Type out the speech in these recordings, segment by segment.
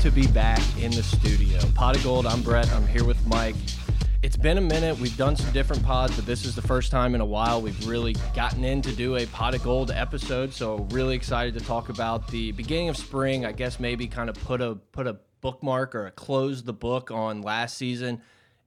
to be back in the studio. Pot of Gold, I'm Brett. I'm here with Mike. It's been a minute. We've done some different pods, but this is the first time in a while we've really gotten in to do a Pot of Gold episode. So really excited to talk about the beginning of spring. I guess maybe kind of put a put a bookmark or a close the book on last season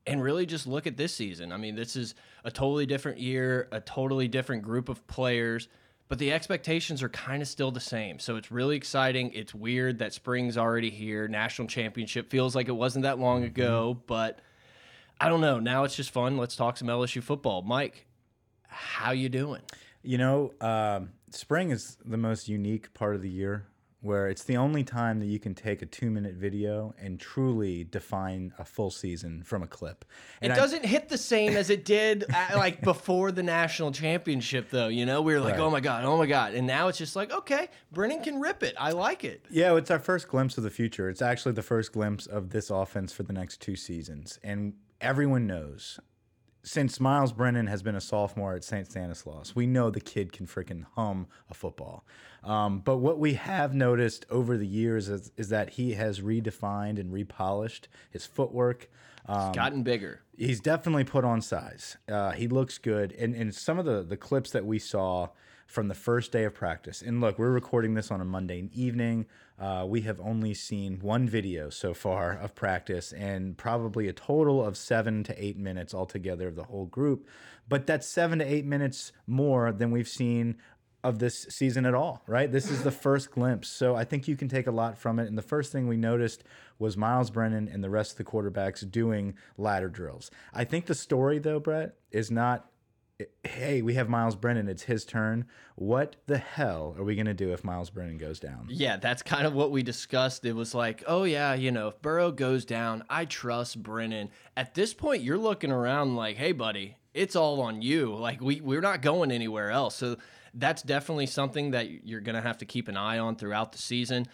and really just look at this season. I mean, this is a totally different year, a totally different group of players but the expectations are kind of still the same. So it's really exciting. It's weird that spring's already here. National championship feels like it wasn't that long mm-hmm. ago, but I don't know. Now it's just fun. Let's talk some LSU football. Mike, how you doing? You know, um, spring is the most unique part of the year where it's the only time that you can take a two minute video and truly define a full season from a clip. And it doesn't hit the same as it did uh, at, like before the national championship, though. You know, we were like, right. oh my God, oh my God. And now it's just like, okay, Brennan can rip it. I like it. Yeah, it's our first glimpse of the future. It's actually the first glimpse of this offense for the next two seasons. And everyone knows since Myles Brennan has been a sophomore at St. Stanislaus, we know the kid can freaking hum a football. Um, but what we have noticed over the years is, is, that he has redefined and repolished his footwork. Um, he's gotten bigger. He's definitely put on size. Uh, he looks good. And, and some of the, the clips that we saw from the first day of practice, and look, we're recording this on a Monday evening. Uh, we have only seen one video so far of practice and probably a total of seven to eight minutes altogether of the whole group. But that's seven to eight minutes more than we've seen of this season at all, right? This is the first glimpse. So I think you can take a lot from it. And the first thing we noticed was Myles Brennan and the rest of the quarterbacks doing ladder drills. I think the story, though, Brett, is not hey, we have Myles Brennan. It's his turn. What the hell are we going to do if Myles Brennan goes down? Yeah, that's kind of what we discussed. It was like, oh, yeah, you know, if Burrow goes down, I trust Brennan. At this point, you're looking around like, hey, buddy, it's all on you. Like, we, we're not going anywhere else. So that's definitely something that you're going to have to keep an eye on throughout the season.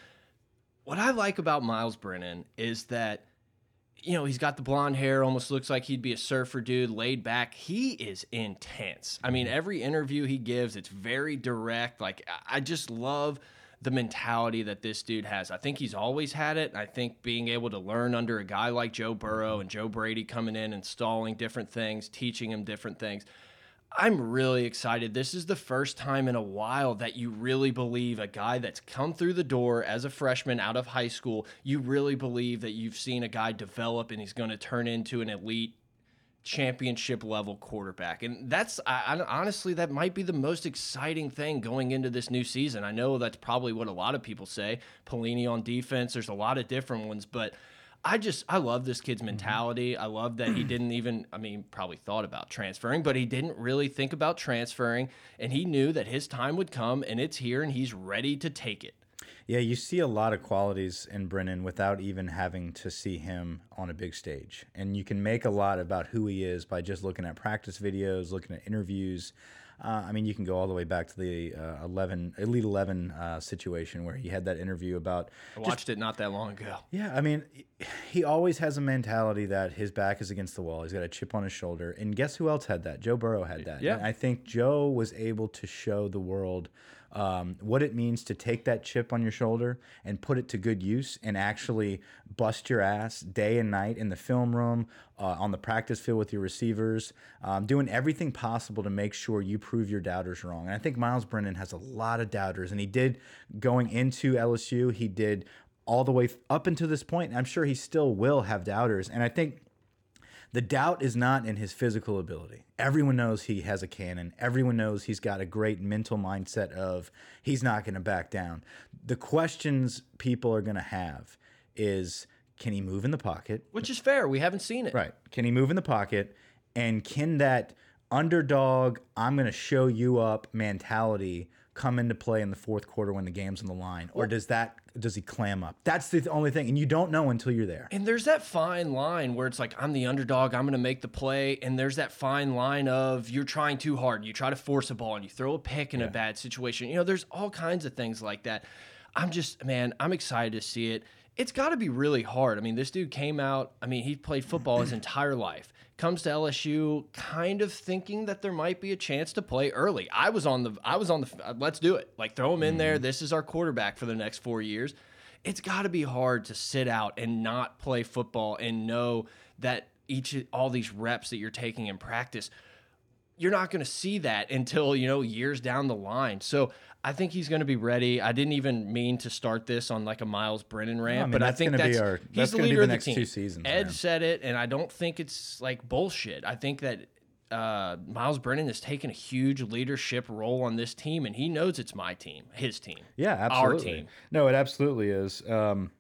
What I like about Myles Brennan is that you know, he's got the blonde hair, almost looks like he'd be a surfer dude, laid back. He is intense. I mean, mm-hmm. every interview he gives, it's very direct. Like, I just love the mentality that this dude has. I think he's always had it. I think being able to learn under a guy like Joe Burrow mm-hmm. and Joe Brady coming in, installing different things, teaching him different things. I'm really excited. This is the first time in a while that you really believe a guy that's come through the door as a freshman out of high school, you really believe that you've seen a guy develop and he's going to turn into an elite championship level quarterback. And that's I, I, honestly that might be the most exciting thing going into this new season. I know that's probably what a lot of people say. Pelini on defense, there's a lot of different ones, but I just I love this kid's mm-hmm. mentality. I love that he didn't even I mean probably thought about transferring, but he didn't really think about transferring and he knew that his time would come and it's here and he's ready to take it. Yeah, you see a lot of qualities in Brennan without even having to see him on a big stage. And you can make a lot about who he is by just looking at practice videos, looking at interviews. Uh, I mean, you can go all the way back to the uh, 11, Elite 11 uh, situation where he had that interview about. I watched just, it not that long ago. Yeah, I mean, he always has a mentality that his back is against the wall. He's got a chip on his shoulder. And guess who else had that? Joe Burrow had that. Yeah. And I think Joe was able to show the world um, what it means to take that chip on your shoulder and put it to good use and actually bust your ass day and night in the film room, uh, on the practice field with your receivers, um, doing everything possible to make sure you prove your doubters wrong. And I think Myles Brennan has a lot of doubters, and he did going into LSU, he did all the way up until this point. I'm sure he still will have doubters. And I think the doubt is not in his physical ability. Everyone knows he has a cannon. Everyone knows he's got a great mental mindset of he's not going to back down. The questions people are going to have is can he move in the pocket? Which is fair. We haven't seen it. Right. Can he move in the pocket? And can that underdog, I'm going to show you up mentality come into play in the fourth quarter when the game's on the line, or does that does he clam up? That's the only thing, and you don't know until you're there. And there's that fine line where it's like I'm the underdog, I'm going to make the play, and there's that fine line of you're trying too hard, you try to force a ball, and you throw a pick in yeah. a bad situation. You know, there's all kinds of things like that. I'm just man, I'm excited to see it. It's got to be really hard. I mean, this dude came out. I mean, he played football his entire life comes to LSU kind of thinking that there might be a chance to play early. I was on the I was on the let's do it. Like throw him in there. Mm-hmm. This is our quarterback for the next 4 years. it's got to be hard to sit out and not play football and know that each all these reps that you're taking in practice you're not going to see that until you know years down the line. So I think he's going to be ready. I didn't even mean to start this on like a Myles Brennan rant, no, I mean, but I think that's our, he's the leader the of the team. Two seasons, Ed man. said it, and I don't think it's like bullshit. I think that uh, Myles Brennan has taken a huge leadership role on this team, and he knows it's my team, his team. Yeah, absolutely. Our team. No, it absolutely is. Um,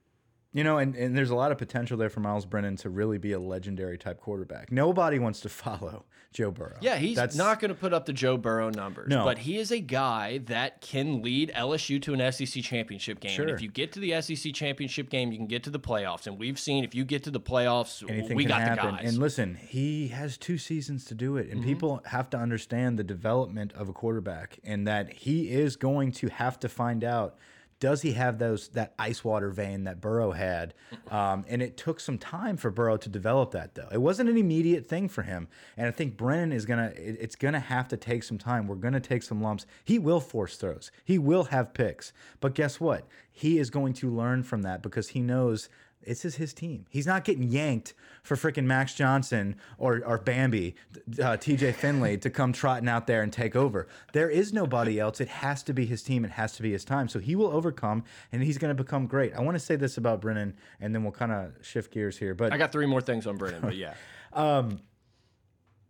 you know, and, and there's a lot of potential there for Myles Brennan to really be a legendary type quarterback. Nobody wants to follow Joe Burrow. Yeah, he's That's, not going to put up the Joe Burrow numbers, no. but he is a guy that can lead LSU to an SEC championship game. Sure. And if you get to the SEC championship game, you can get to the playoffs. And we've seen if you get to the playoffs, Anything we got happen. the guys. And listen, he has two seasons to do it. And mm -hmm. people have to understand the development of a quarterback and that he is going to have to find out – does he have those that ice water vein that Burrow had? Um, and it took some time for Burrow to develop that, though. It wasn't an immediate thing for him. And I think Brennan is gonna. It, it's gonna have to take some time. We're gonna take some lumps. He will force throws. He will have picks. But guess what? He is going to learn from that because he knows this is his team. He's not getting yanked for freaking Max Johnson or, or Bambi, uh, TJ Finley to come trotting out there and take over. There is nobody else. It has to be his team. It has to be his time. So he will overcome and he's going to become great. I want to say this about Brennan and then we'll kind of shift gears here. But I got three more things on Brennan, but yeah. um,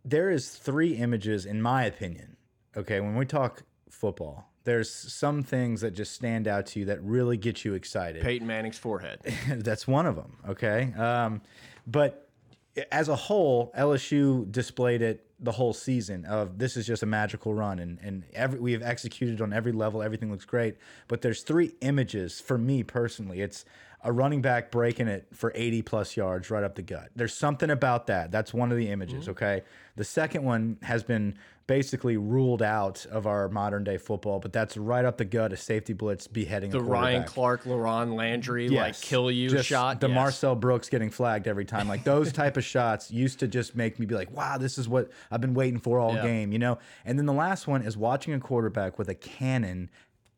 there is three images, in my opinion. Okay, when we talk football, there's some things that just stand out to you that really get you excited. Peyton Manning's forehead. That's one of them. Okay. Um, but as a whole, LSU displayed it the whole season of this is just a magical run and and every we have executed on every level everything looks great but there's three images for me personally it's a running back breaking it for 80 plus yards right up the gut there's something about that that's one of the images mm -hmm. okay the second one has been basically ruled out of our modern day football, but that's right up the gut. A safety blitz beheading the Ryan Clark, LaRon Landry, yes. like kill you just shot. The yes. Marcel Brooks getting flagged every time, like those type of shots used to just make me be like, wow, this is what I've been waiting for all yeah. game, you know. And then the last one is watching a quarterback with a cannon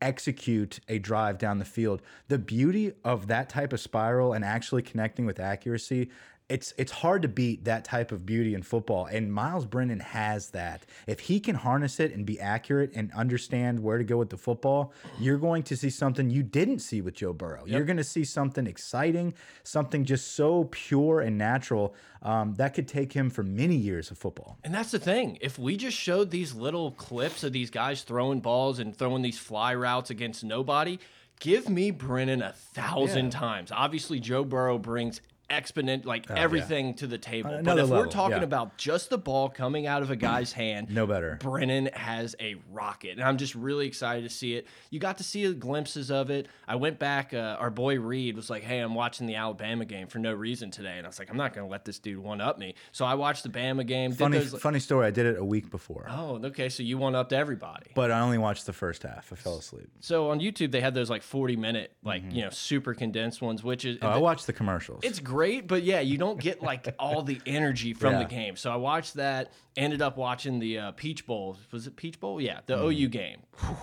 execute a drive down the field. The beauty of that type of spiral and actually connecting with accuracy it's it's hard to beat that type of beauty in football and Myles Brennan has that. If he can harness it and be accurate and understand where to go with the football, you're going to see something you didn't see with Joe Burrow. Yep. You're going to see something exciting, something just so pure and natural um, that could take him for many years of football. And that's the thing. If we just showed these little clips of these guys throwing balls and throwing these fly routes against nobody, give me Brennan a thousand yeah. times. Obviously, Joe Burrow brings exponent like oh, everything yeah. to the table. Uh, but if level, we're talking yeah. about just the ball coming out of a guy's hand, no better. Brennan has a rocket, and I'm just really excited to see it. You got to see glimpses of it. I went back. Uh, our boy Reed was like, "Hey, I'm watching the Alabama game for no reason today," and I was like, "I'm not going to let this dude one up me." So I watched the Bama game. Funny, those, funny story. I did it a week before. Oh, okay. So you one up to everybody. But I only watched the first half. I fell asleep. So on YouTube, they had those like 40 minute, like mm -hmm. you know, super condensed ones, which is. Oh, I watched the commercials. It's great, but yeah, you don't get like all the energy from yeah. the game. So I watched that. Ended up watching the uh, Peach Bowl. Was it Peach Bowl? Yeah, the mm. OU game. Whew.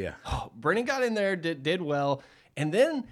Yeah. Oh, Brennan got in there, did did well, and then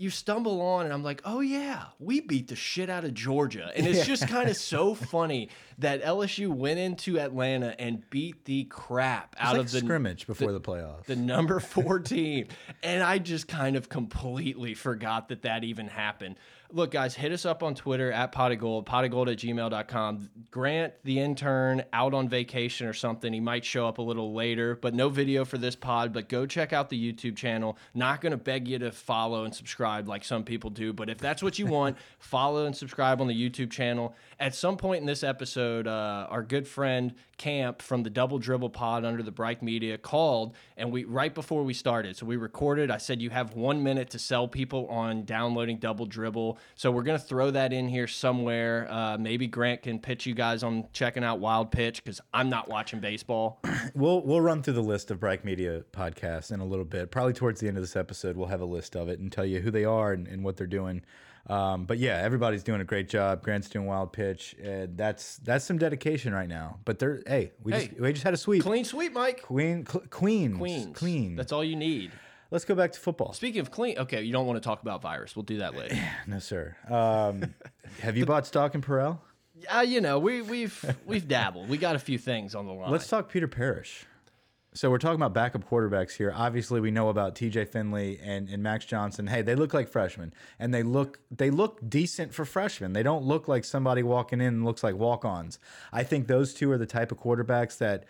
you stumble on and I'm like, oh yeah, we beat the shit out of Georgia. And it's yeah. just kind of so funny that LSU went into Atlanta and beat the crap out like of the scrimmage before the, the playoffs. The number 14. and I just kind of completely forgot that that even happened look, guys, hit us up on Twitter at pot of gold, pot of gold at gmail.com. Grant, the intern, out on vacation or something. He might show up a little later, but no video for this pod. But go check out the YouTube channel. Not going to beg you to follow and subscribe like some people do, but if that's what you want, follow and subscribe on the YouTube channel. At some point in this episode, uh, our good friend Camp from the Double Dribble Pod under the Bright Media called, and we right before we started, so we recorded. I said you have one minute to sell people on downloading Double Dribble. So we're gonna throw that in here somewhere. Uh, maybe Grant can pitch you guys on checking out Wild Pitch because I'm not watching baseball. we'll we'll run through the list of Bright Media podcasts in a little bit. Probably towards the end of this episode, we'll have a list of it and tell you who they are and, and what they're doing. Um, but yeah, everybody's doing a great job. Grant's doing wild pitch. Uh, that's that's some dedication right now. But they're hey, we hey, just we just had a sweep, clean sweep, Mike. Queen, cl queens, queens, queen. That's all you need. Let's go back to football. Speaking of clean, okay, you don't want to talk about virus. We'll do that later. no, sir. Um, have you bought stock in Purell? Uh, you know, we, we've we've dabbled. We got a few things on the line. Let's talk Peter Parrish. So we're talking about backup quarterbacks here. Obviously, we know about T.J. Finley and, and Max Johnson. Hey, they look like freshmen, and they look they look decent for freshmen. They don't look like somebody walking in and looks like walk-ons. I think those two are the type of quarterbacks that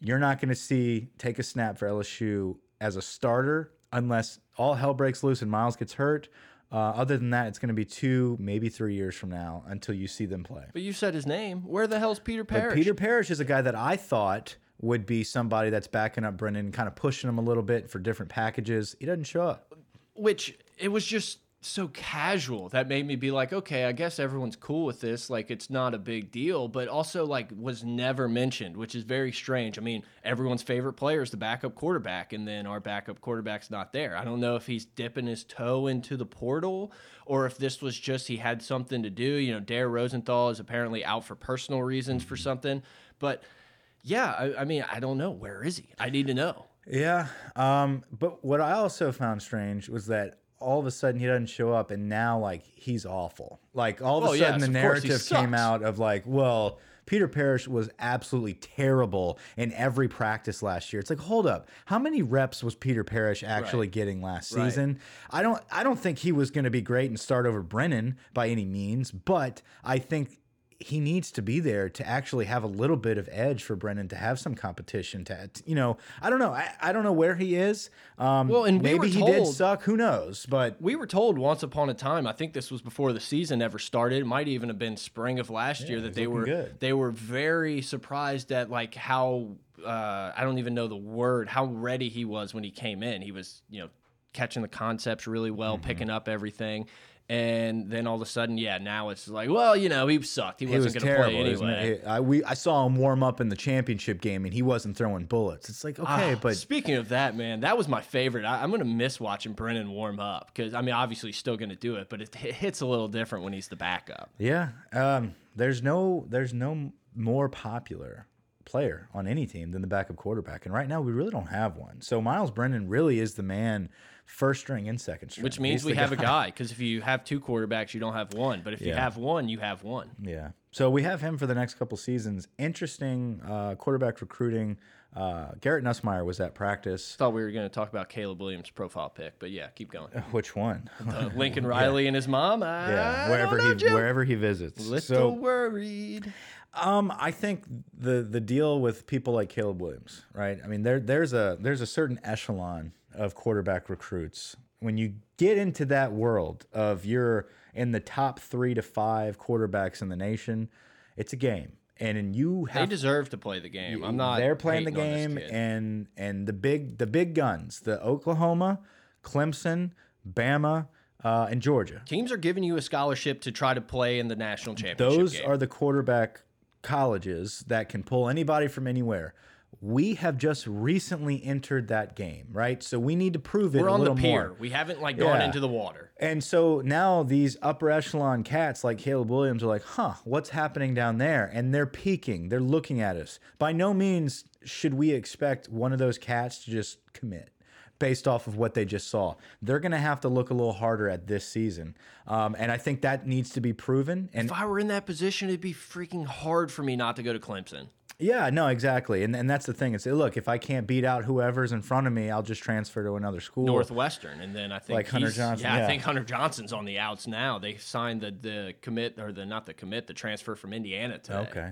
you're not going to see take a snap for LSU as a starter unless all hell breaks loose and Myles gets hurt. Uh, other than that, it's going to be two, maybe three years from now until you see them play. But you said his name. Where the hell's Peter Parrish? But Peter Parrish is a guy that I thought would be somebody that's backing up Brennan, kind of pushing him a little bit for different packages. He doesn't show up. Which it was just so casual that made me be like, okay, I guess everyone's cool with this. Like, it's not a big deal, but also, like, was never mentioned, which is very strange. I mean, everyone's favorite player is the backup quarterback, and then our backup quarterback's not there. I don't know if he's dipping his toe into the portal or if this was just he had something to do. You know, Dare Rosenthal is apparently out for personal reasons for something, but yeah, I, I mean, I don't know. Where is he? I need to know. Yeah. Um, but what I also found strange was that all of a sudden he doesn't show up and now like he's awful. Like all of a oh, sudden yes, the narrative came out of like, well, Peter Parrish was absolutely terrible in every practice last year. It's like, hold up, how many reps was Peter Parrish actually right. getting last season? Right. I don't I don't think he was going to be great and start over Brennan by any means, but I think he needs to be there to actually have a little bit of edge for Brennan to have some competition. To you know, I don't know. I, I don't know where he is. Um, well, and we maybe told, he did suck. Who knows? But we were told once upon a time. I think this was before the season ever started. It might even have been spring of last yeah, year that they were good. they were very surprised at like how uh, I don't even know the word how ready he was when he came in. He was you know catching the concepts really well, mm -hmm. picking up everything. And then all of a sudden, yeah, now it's like, well, you know, he sucked. He wasn't was going to play anyway. I, we, I saw him warm up in the championship game, and he wasn't throwing bullets. It's like, okay, uh, but speaking of that, man, that was my favorite. I, am going to miss watching Brennan warm up because I mean, obviously, he's still going to do it, but it, it, hits a little different when he's the backup. Yeah, um, there's no, there's no more popular player on any team than the backup quarterback, and right now we really don't have one. So Myles Brennan really is the man first string and second string. Which means He's we have guy. a guy because if you have two quarterbacks, you don't have one. But if yeah. you have one, you have one. Yeah. So we have him for the next couple seasons. Interesting uh, quarterback recruiting. Uh, Garrett Nussmeier was at practice. Thought we were going to talk about Caleb Williams' profile pick, but yeah, keep going. Which one? Uh, Lincoln Riley yeah. and his mom. I yeah, wherever know, he Jim. wherever he visits. Little so, worried. Um, I think the the deal with people like Caleb Williams, right? I mean, there there's a there's a certain echelon of quarterback recruits. When you get into that world of you're in the top three to five quarterbacks in the nation, it's a game. And you have they deserve to play the game. I'm not. They're playing the game, and and the big the big guns, the Oklahoma, Clemson, Bama, uh, and Georgia. Teams are giving you a scholarship to try to play in the national championship. Those game. are the quarterback colleges that can pull anybody from anywhere we have just recently entered that game, right? So we need to prove it. We're on the pier. More. We haven't like gone yeah. into the water. And so now these upper echelon cats like Caleb Williams are like, huh, what's happening down there? And they're peeking. They're looking at us. By no means should we expect one of those cats to just commit based off of what they just saw. They're going to have to look a little harder at this season. Um, and I think that needs to be proven. And if I were in that position, it'd be freaking hard for me not to go to Clemson. Yeah, no, exactly, and and that's the thing. It's look, if I can't beat out whoever's in front of me, I'll just transfer to another school. Northwestern, and then I think like Hunter Johnson. Yeah, yeah, I think Hunter Johnson's on the outs now. They signed the the commit or the not the commit, the transfer from Indiana today. Okay,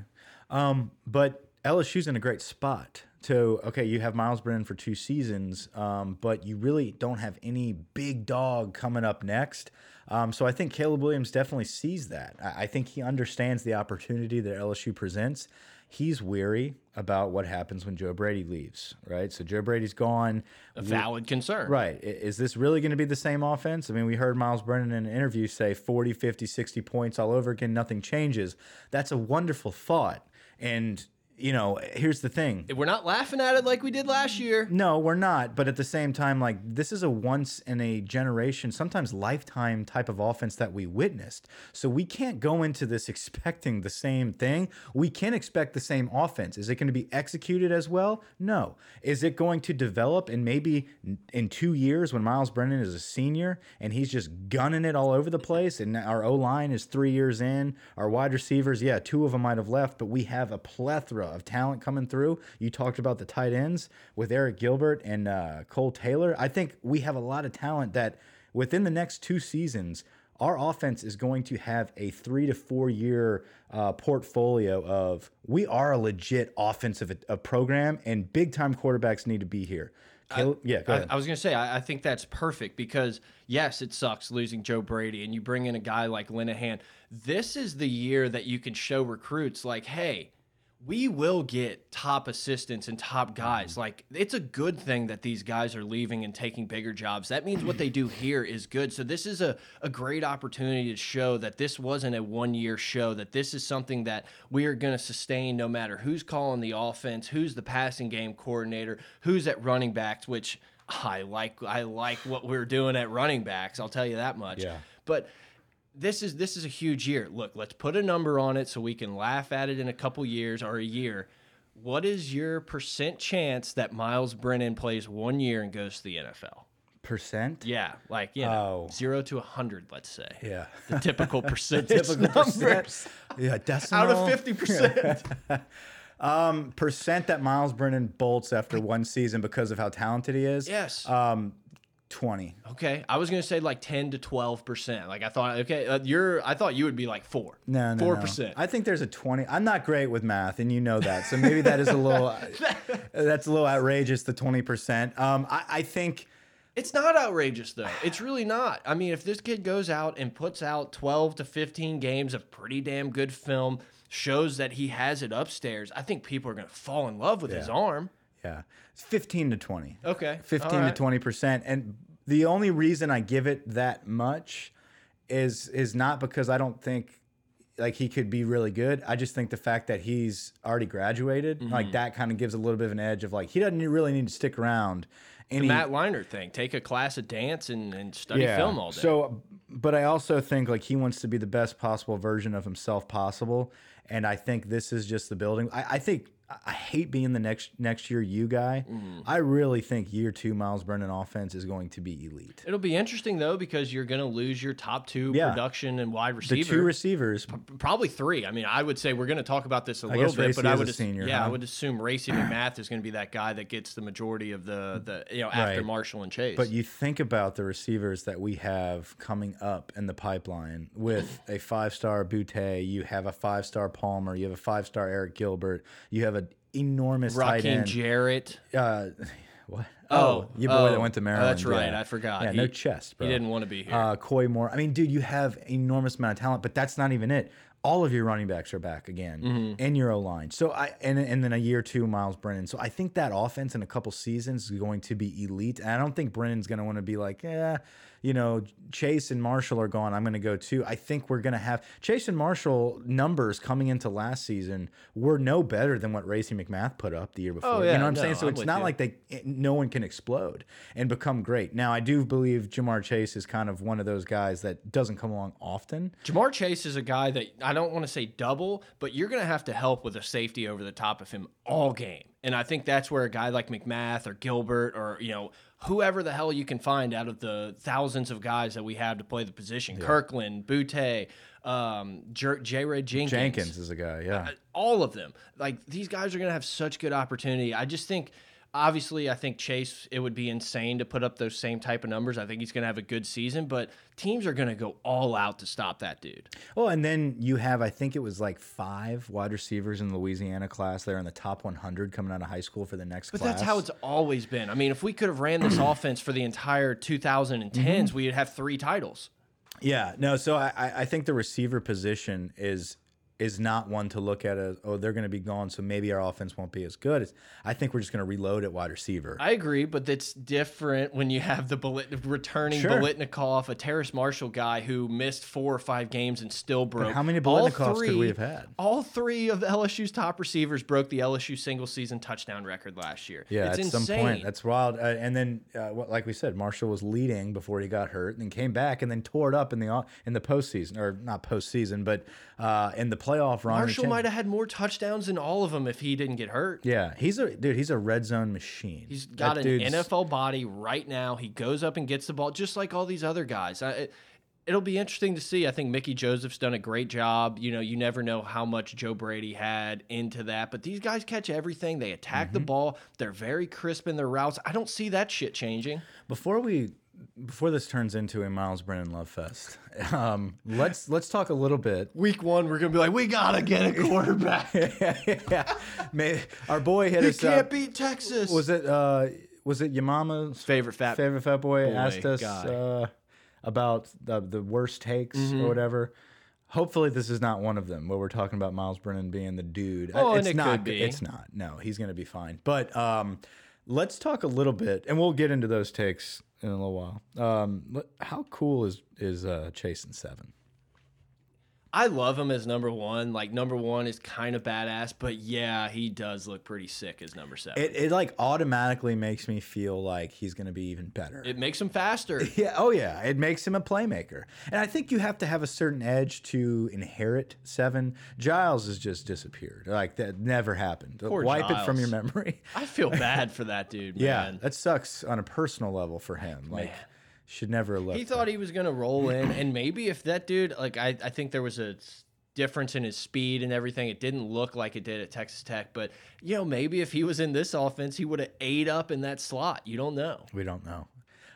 um, but LSU's in a great spot. To okay, you have Myles Brennan for two seasons, um, but you really don't have any big dog coming up next. Um, so I think Caleb Williams definitely sees that. I, I think he understands the opportunity that LSU presents he's weary about what happens when Joe Brady leaves, right? So Joe Brady's gone. A valid concern. Right. Is this really going to be the same offense? I mean, we heard Myles Brennan in an interview say 40, 50, 60 points all over again, nothing changes. That's a wonderful thought. And you know, here's the thing. We're not laughing at it like we did last year. No, we're not. But at the same time, like this is a once in a generation, sometimes lifetime type of offense that we witnessed. So we can't go into this expecting the same thing. We can expect the same offense. Is it going to be executed as well? No. Is it going to develop and maybe in two years when Myles Brennan is a senior and he's just gunning it all over the place and our O line is three years in, our wide receivers, yeah, two of them might have left, but we have a plethora of talent coming through. You talked about the tight ends with Arik Gilbert and uh, Cole Taylor. I think we have a lot of talent that within the next two seasons, our offense is going to have a three to four year uh, portfolio of we are a legit offensive a, uh, program and big time quarterbacks need to be here. Caleb, I, yeah, I, I, was going to say, I, I, think that's perfect because, yes, it sucks losing Joe Brady, and you bring in a guy like Linehan. This is the year that you can show recruits, like, hey, we will get top assistants and top guys. Like it's a good thing that these guys are leaving and taking bigger jobs. That means what they do here is good. So this is a, a great opportunity to show that this wasn't a one year show, that this is something that we are going to sustain no matter who's calling the offense, who's the passing game coordinator, who's at running backs, which I like I like what we're doing at running backs. I'll tell you that much. Yeah. But this is this is a huge year. Look, let's put a number on it so we can laugh at it in a couple years or a year. What is your percent chance that Myles Brennan plays one year and goes to the NFL? Percent? Yeah, like you know, oh. zero to a hundred, let's say. Yeah, the typical percentage typical numbers. Percent. Yeah, decimal. Out of fifty percent. um, percent that Myles Brennan bolts after one season because of how talented he is. Yes. Um, 20. Okay. I was going to say like 10 to 12%. Like I thought, okay, uh, you're, I thought you would be like four. No, no. 4%. No. I think there's a 20. I'm not great with math and you know that. So maybe that is a little, that's a little outrageous, the 20%. Um, I, I think. It's not outrageous though. It's really not. I mean, if this kid goes out and puts out 12 to 15 games of pretty damn good film, shows that he has it upstairs, I think people are going to fall in love with yeah. his arm. Yeah. It's 15 to 20. Okay. 15 right. to 20%. And the only reason I give it that much is is not because I don't think like he could be really good. I just think the fact that he's already graduated, mm -hmm. like that kind of gives a little bit of an edge of like he doesn't really need to stick around. And the he, Matt Leinart thing, take a class of dance and, and study yeah, film all day. So, but I also think like he wants to be the best possible version of himself possible, and I think this is just the building. I, I think I hate being the next next year you guy. Mm. I really think year two Myles Brennan offense is going to be elite. It'll be interesting though because you're going to lose your top two yeah. production and wide receiver. The two receivers, probably three. I mean, I would say we're going to talk about this a I little bit, but I would senior, yeah, huh? I would assume Racey McMath is going to be that guy that gets the majority of the the you know after right. Marshall and Chase. But you think about the receivers that we have coming up in the pipeline with a five star Boutte, you have a five star Palmer, you have a five star Arik Gilbert, you have enormous Rakim tight end. Jarrett. Uh, what? Oh, oh your boy oh, that went to Maryland. That's right. Yeah. I forgot. Yeah, he, no chest, bro. He didn't want to be here. Uh, Koy Moore. I mean, dude, you have enormous amount of talent, but that's not even it. All of your running backs are back again, and your O line. So I and and then a year two, Myles Brennan. So I think that offense in a couple seasons is going to be elite. And I don't think Brennan's going to want to be like, yeah you know, Chase and Marshall are gone. I'm going to go too. I think we're going to have Chase and Marshall numbers coming into last season were no better than what Racey McMath put up the year oh, before. Oh, yeah, you know what I'm no, saying? So I'm it's not you. like they eh, no one can explode and become great. Now, I do believe Ja'Marr Chase is kind of one of those guys that doesn't come along often. Ja'Marr Chase is a guy that I don't want to say double, but you're going to have to help with a safety over the top of him all game. And I think that's where a guy like McMath or Gilbert or, you know, whoever the hell you can find out of the thousands of guys that we have to play the position. Yeah. Kirkland, Boutte, um, Jaray Jenkins. Jenkins is a guy, yeah. Uh, all of them. Like these guys are going to have such good opportunity. I just think – obviously, I think Chase, it would be insane to put up those same type of numbers. I think he's going to have a good season, but teams are going to go all out to stop that dude. Well, and then you have, I think it was like five wide receivers in the Louisiana class. They're in the top 100 coming out of high school for the next but class. that's how it's always been. I mean, if we could have ran this offense for the entire 2010s, mm -hmm. we'd have three titles. Yeah, no. So I, I think the receiver position is is not one to look at as oh they're going to be gone, so maybe our offense won't be as good. It's, I think we're just going to reload at wide receiver. I agree, but it's different when you have the returning sure. Biletnikoff, a Terrace Marshall guy who missed four or five games and still broke. But how many Biletnikoffs could we have had? All three of LSU's top receivers broke the LSU single season touchdown record last year. Yeah, it's at insane. some point that's wild. Uh, and then, uh, like we said, Marshall was leading before he got hurt, and came back and then tore it up in the in the postseason or not postseason, but uh, in the playoff run. Marshall might have had more touchdowns than all of them if he didn't get hurt. Yeah, he's a dude. He's a red zone machine. He's got that an NFL body right now. He goes up and gets the ball just like all these other guys. I, it, it'll be interesting to see. I think Mickey Joseph's done a great job. You know, you never know how much Joe Brady had into that, but these guys catch everything. They attack mm -hmm. the mm-hmm. ball. They're very crisp in their routes. I don't see that shit changing. Before we before this turns into a Myles Brennan love fest, um, let's let's talk a little bit. Week one, we're gonna be like, we gotta get a quarterback. yeah, yeah. May, our boy hit he us. can't up. beat Texas. Was it uh, was it Yamama's favorite fat favorite fat boy, boy asked us uh, about the the worst takes mm -hmm. or whatever. Hopefully, this is not one of them where we're talking about Myles Brennan being the dude. Oh, it's and it not. Could be. It's not. No, he's gonna be fine. But um, let's talk a little bit, and we'll get into those takes in a little while. Um, how cool is is uh, Chase and Seven? I love him as number one. Like number one is kind of badass, but yeah, he does look pretty sick as number seven. It, it like automatically makes me feel like he's going to be even better. It makes him faster. Yeah. Oh yeah. It makes him a playmaker, and I think you have to have a certain edge to inherit seven. Giles has just disappeared. Like that never happened. Poor Wipe Giles. it from your memory. I feel bad for that dude. yeah, that sucks on a personal level for him. Like. Man should never have left. He thought that. he was gonna roll in, and maybe if that dude, like I, I think there was a difference in his speed and everything. It didn't look like it did at Texas Tech, but you know, maybe if he was in this offense, he would have ate up in that slot. You don't know. We don't know.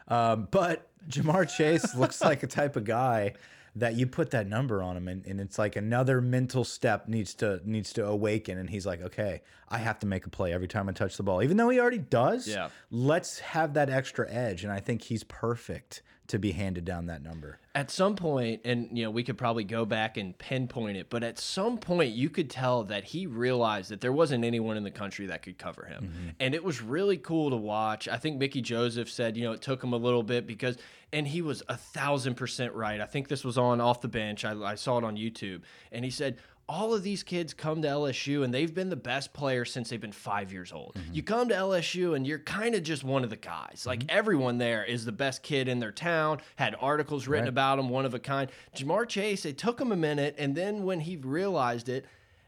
Um, but Ja'Marr Chase looks like a type of guy that you put that number on him and, and it's like another mental step needs to needs to awaken and he's like okay i have to make a play every time i touch the ball even though he already does yeah let's have that extra edge and i think he's perfect to be handed down that number. At some point, and you know, we could probably go back and pinpoint it, but at some point, you could tell that he realized that there wasn't anyone in the country that could cover him, mm -hmm. and it was really cool to watch. I think Mickey Joseph said, you know, it took him a little bit because, and he was a thousand percent right. I think this was on off the bench. I, I saw it on YouTube, and he said all of these kids come to LSU and they've been the best player since they've been five years old. Mm -hmm. You come to LSU and you're kind of just one of the guys. Like mm -hmm. everyone there is the best kid in their town, had articles written right. about him, one of a kind. Ja'Marr Chase, it took him a minute. And then when he realized it,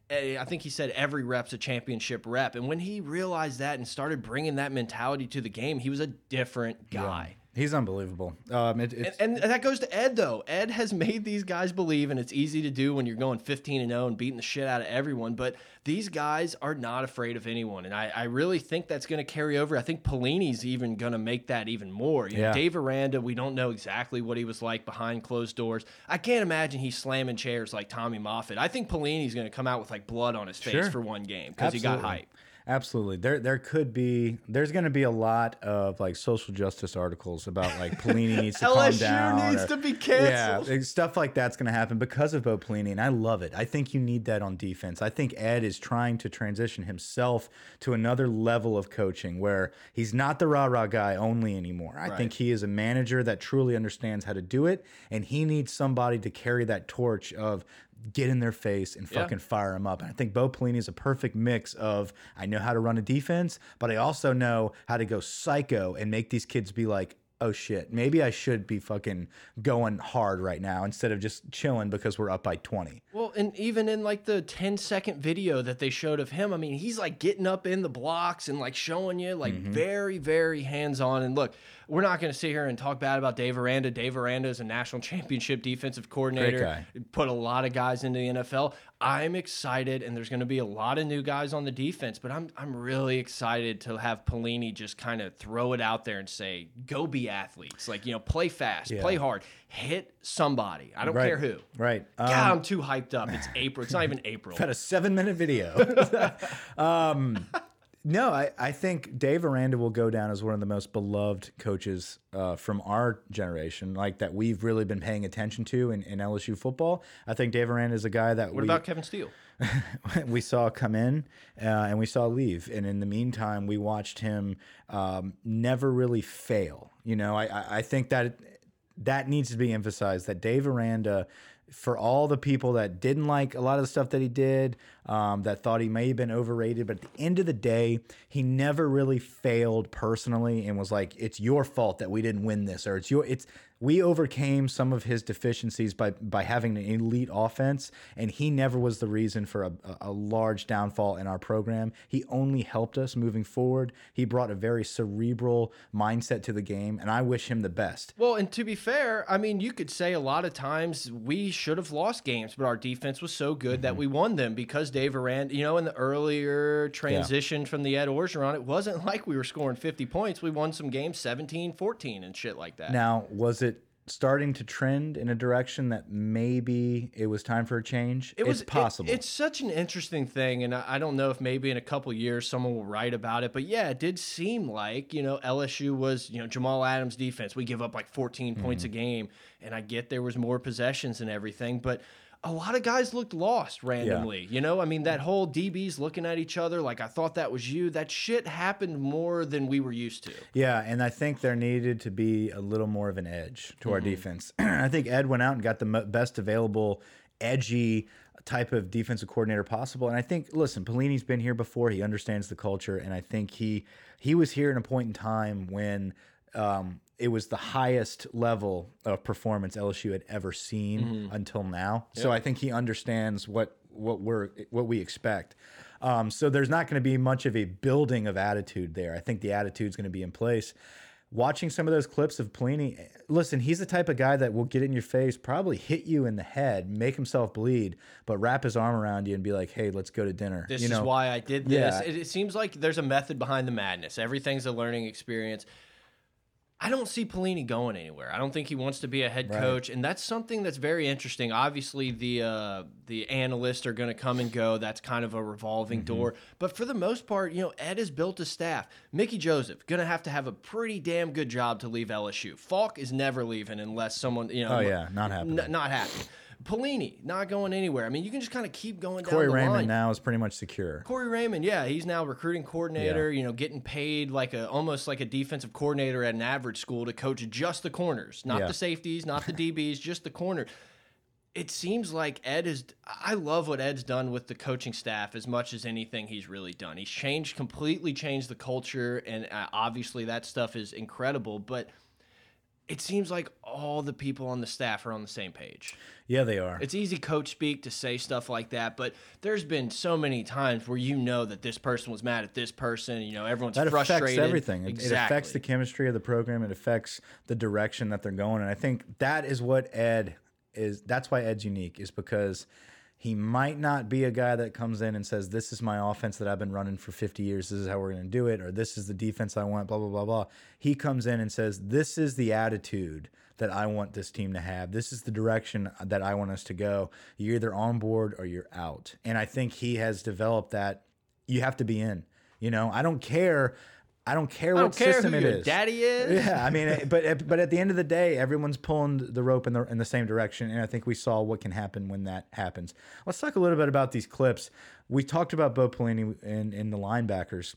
eh, I think he said every rep's a championship rep. And when he realized that and started bringing that mentality to the game, he was a different guy. Yeah. He's unbelievable. Um, it, and, and, that goes to Ed though. Ed has made these guys believe, and it's easy to do when you're going 15 and 0 and beating the shit out of everyone. But these guys are not afraid of anyone, and I, I really think that's going to carry over. I think Pelini's even going to make that even more. You know, yeah. Dave Aranda, we don't know exactly what he was like behind closed doors. I can't imagine he's slamming chairs like Tommy Moffitt. I think Pelini's going to come out with like blood on his face sure. for one game because he got hype. Absolutely. There there could be there's going to be a lot of like social justice articles about like Pelini needs to calm down. LSU needs or, to be canceled. Yeah, stuff like that's going to happen because of Bo Pelini and I love it. I think you need that on defense. I think Ed is trying to transition himself to another level of coaching where he's not the rah-rah guy only anymore. I right. think he is a manager that truly understands how to do it and he needs somebody to carry that torch of get in their face and fucking yeah. fire them up. And I think Bo Pelini is a perfect mix of I know how to run a defense, but I also know how to go psycho and make these kids be like, oh shit, maybe I should be fucking going hard right now instead of just chilling because we're up by 20. Well, and even in like the 10 second video that they showed of him, I mean, he's like getting up in the blocks and like showing you like mm -hmm. very, very hands on. And look, we're not going to sit here and talk bad about Dave Aranda. Dave Aranda is a national championship defensive coordinator, put a lot of guys into the NFL. I'm excited, and there's going to be a lot of new guys on the defense, but I'm I'm really excited to have Pelini just kind of throw it out there and say, "Go be athletes, like you know, play fast, yeah. play hard, hit somebody. I don't right. care who." Right. Um, God, I'm too hyped up. It's April. It's not even April. Had a seven minute video. um, No, I, I think Dave Aranda will go down as one of the most beloved coaches uh, from our generation, like that we've really been paying attention to in, in LSU football. I think Dave Aranda is a guy that. What we, about Kevin Steele? we saw come in uh, and we saw leave, and in the meantime, we watched him um, never really fail. You know, I I think that that needs to be emphasized that Dave Aranda for all the people that didn't like a lot of the stuff that he did, um, that thought he may have been overrated, but at the end of the day, he never really failed personally and was like, "It's your fault that we didn't win this," or "It's your it's we overcame some of his deficiencies by by having an elite offense, and he never was the reason for a, a large downfall in our program. He only helped us moving forward. He brought a very cerebral mindset to the game, and I wish him the best. Well, and to be fair, I mean, you could say a lot of times we should have lost games, but our defense was so good mm -hmm. that we won them because Dave Aranda, you know, in the earlier transition yeah. from the Ed Orgeron, it wasn't like we were scoring 50 points. We won some games 17, 14 and shit like that. Now, was it starting to trend in a direction that maybe it was time for a change? It was it's possible. It, it's such an interesting thing, and I, I, don't know if maybe in a couple years someone will write about it. But yeah, it did seem like you know LSU was you know Jamal Adams' defense. We give up like 14 mm -hmm. points a game, and I get there was more possessions and everything, but a lot of guys looked lost randomly. Yeah. You know, I mean, that whole DBs looking at each other like I thought that was you. That shit happened more than we were used to. Yeah, and I think there needed to be a little more of an edge to mm -hmm. our defense. I think Ed went out and got the best available edgy type of defensive coordinator possible. And I think, listen, Pelini's been here before. He understands the culture, and I think he he was here in a point in time when um, it was the highest level of performance LSU had ever seen mm -hmm. until now. Yep. So I think he understands what what we're what we expect. Um, so there's not going to be much of a building of attitude there. I think the attitude's going to be in place. Watching some of those clips of Pelini, listen, he's the type of guy that will get in your face, probably hit you in the head, make himself bleed, but wrap his arm around you and be like, "Hey, let's go to dinner." This you know? is why I did this. Yeah. It, it seems like there's a method behind the madness. Everything's a learning experience I don't see Pelini going anywhere. I don't think he wants to be a head right. coach, and that's something that's very interesting. Obviously, the uh, the analysts are going to come and go. That's kind of a revolving mm -hmm. door. But for the most part, you know, Ed has built a staff. Mickey Joseph going to have to have a pretty damn good job to leave LSU. Falk is never leaving unless someone, you know, oh yeah, not happening, not happening. Pelini not going anywhere. I mean, you can just kind of keep going Corey down the Raymond line. now is pretty much secure. Corey Raymond, yeah, he's now recruiting coordinator. Yeah. You know, getting paid like a almost like a defensive coordinator at an average school to coach just the corners, not yeah. the safeties, not the DBs, just the corner. It seems like Ed is. I love what Ed's done with the coaching staff as much as anything he's really done. He's changed completely, changed the culture, and uh, obviously that stuff is incredible. But it seems like all the people on the staff are on the same page. Yeah, they are. It's easy coach speak to say stuff like that, but there's been so many times where you know that this person was mad at this person. You know, everyone's that frustrated. affects everything. Exactly. It affects the chemistry of the program. It affects the direction that they're going. And I think that is what Ed is. That's why Ed's unique, is because – he might not be a guy that comes in and says, This is my offense that I've been running for 50 years. This is how we're going to do it. Or this is the defense I want, blah, blah, blah, blah. He comes in and says, This is the attitude that I want this team to have. This is the direction that I want us to go. You're either on board or you're out. And I think he has developed that you have to be in. You know, I don't care I don't care what don't care system it is. Daddy is. Yeah, I mean, but but at the end of the day, everyone's pulling the rope in the in the same direction, and I think we saw what can happen when that happens. Let's talk a little bit about these clips. We talked about Bo Pelini in in the linebackers.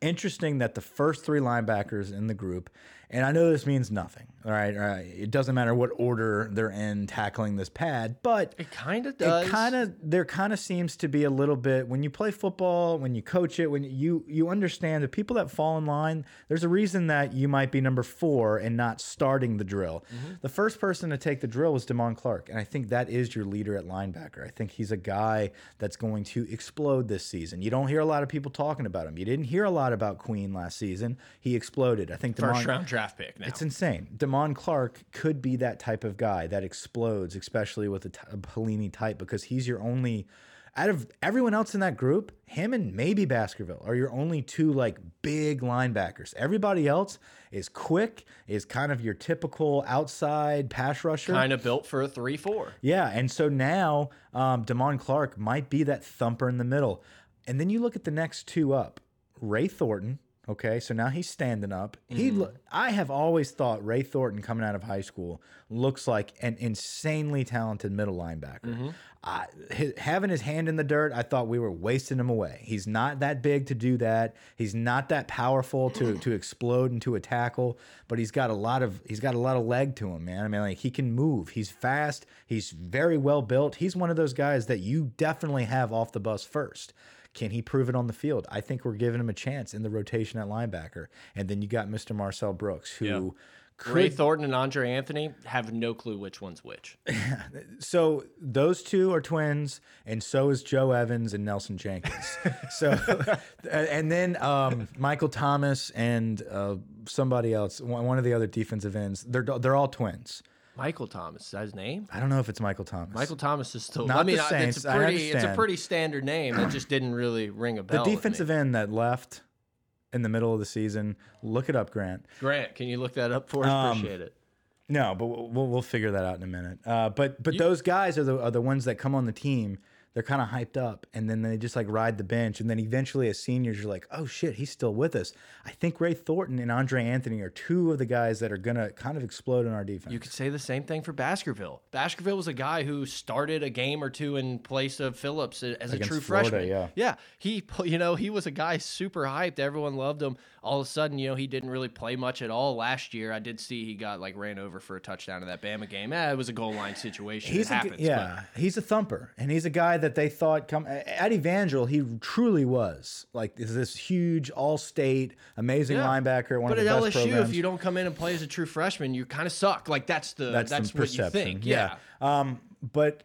Interesting that the first three linebackers in the group and I know this means nothing. All right, all right. It doesn't matter what order they're in tackling this pad, but it kind of does. It kind of there kind of seems to be a little bit when you play football, when you coach it, when you you understand the people that fall in line. There's a reason that you might be number four and not starting the drill. Mm -hmm. The first person to take the drill was Damone Clark, and I think that is your leader at linebacker. I think he's a guy that's going to explode this season. You don't hear a lot of people talking about him. You didn't hear a lot about Queen last season. He exploded. I think first round draft draft pick now. It's insane. Damone Clark could be that type of guy that explodes, especially with a, a Pelini type, because he's your only out of everyone else in that group, him and maybe Baskerville are your only two like big linebackers. Everybody else is quick, is kind of your typical outside pass rusher. Kind of built for a 3 4. Yeah. And so now um, Damone Clark might be that thumper in the middle. And then you look at the next two up Ray Thornton. Okay, so now he's standing up. He, mm. I have always thought Ray Thornton coming out of high school looks like an insanely talented middle linebacker. Mm -hmm. uh, his, having his hand in the dirt, I thought we were wasting him away. He's not that big to do that. He's not that powerful to to explode into a tackle, but he's got a lot of he's got a lot of leg to him, man. I mean, like he can move. He's fast. He's very well built. He's one of those guys that you definitely have off the bus first. Can he prove it on the field? I think we're giving him a chance in the rotation at linebacker. And then you got Mr. Marcel Brooks, who. Yeah. Could, Ray Thornton and Andre Anthony have no clue which one's which. so those two are twins, and so is Joe Evans and Nelson Jenkins. so, and then um, Michael Thomas and uh, somebody else, one of the other defensive ends. They're they're all twins. Michael Thomas. Is that his name? I don't know if it's Michael Thomas. Michael Thomas is still. Not I mean, the Saints, it's a pretty. It's a pretty standard name. It just didn't really ring a bell. The defensive end that left in the middle of the season. Look it up, Grant. Grant, can you look that up for us? Um, Appreciate it. No, but we'll, we'll figure that out in a minute. Uh, but but you, those guys are the are the ones that come on the team they're kind of hyped up and then they just like ride the bench and then eventually as seniors you're like oh shit he's still with us. I think ray thornton and andre anthony are two of the guys that are gonna kind of explode in our defense. you could say the same thing for baskerville. Baskerville was a guy who started a game or two in place of phillips as a true Florida, freshman. yeah. Yeah he you know he was a guy super hyped. Everyone loved him. All of a sudden you know he didn't really play much at all last year. I did see he got like ran over for a touchdown in that bama game. Eh, it was a goal line situation. He's it happens, yeah but. he's a thumper and he's a guy that they thought come at Evangel, he truly was like is this huge all-state amazing yeah. linebacker. One but of the at best LSU, programs. if you don't come in and play as a true freshman, you kind of suck. Like that's the that's, that's what perception. you think. Yeah. yeah. Um, but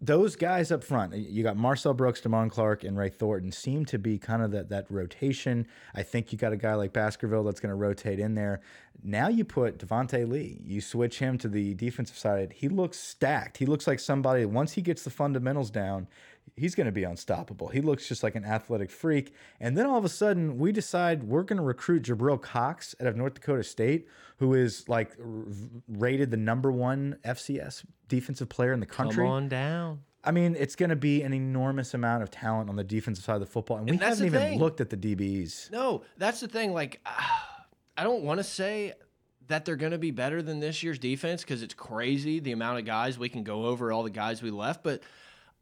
those guys up front, you got Marcel Brooks, Damone Clark, and Ray Thornton, seem to be kind of that that rotation. I think you got a guy like Baskerville that's going to rotate in there. Now you put Devonta Lee, you switch him to the defensive side. He looks stacked. He looks like somebody once he gets the fundamentals down, he's going to be unstoppable. He looks just like an athletic freak. And then all of a sudden, we decide we're going to recruit Jabril Cox out of North Dakota State, who is like rated the number one FCS defensive player in the country. Come on down. I mean, it's going to be an enormous amount of talent on the defensive side of the football, and we and haven't even thing. looked at the DBs. No, that's the thing. Like, uh, I don't want to say that they're going to be better than this year's defense because it's crazy the amount of guys we can go over all the guys we left, but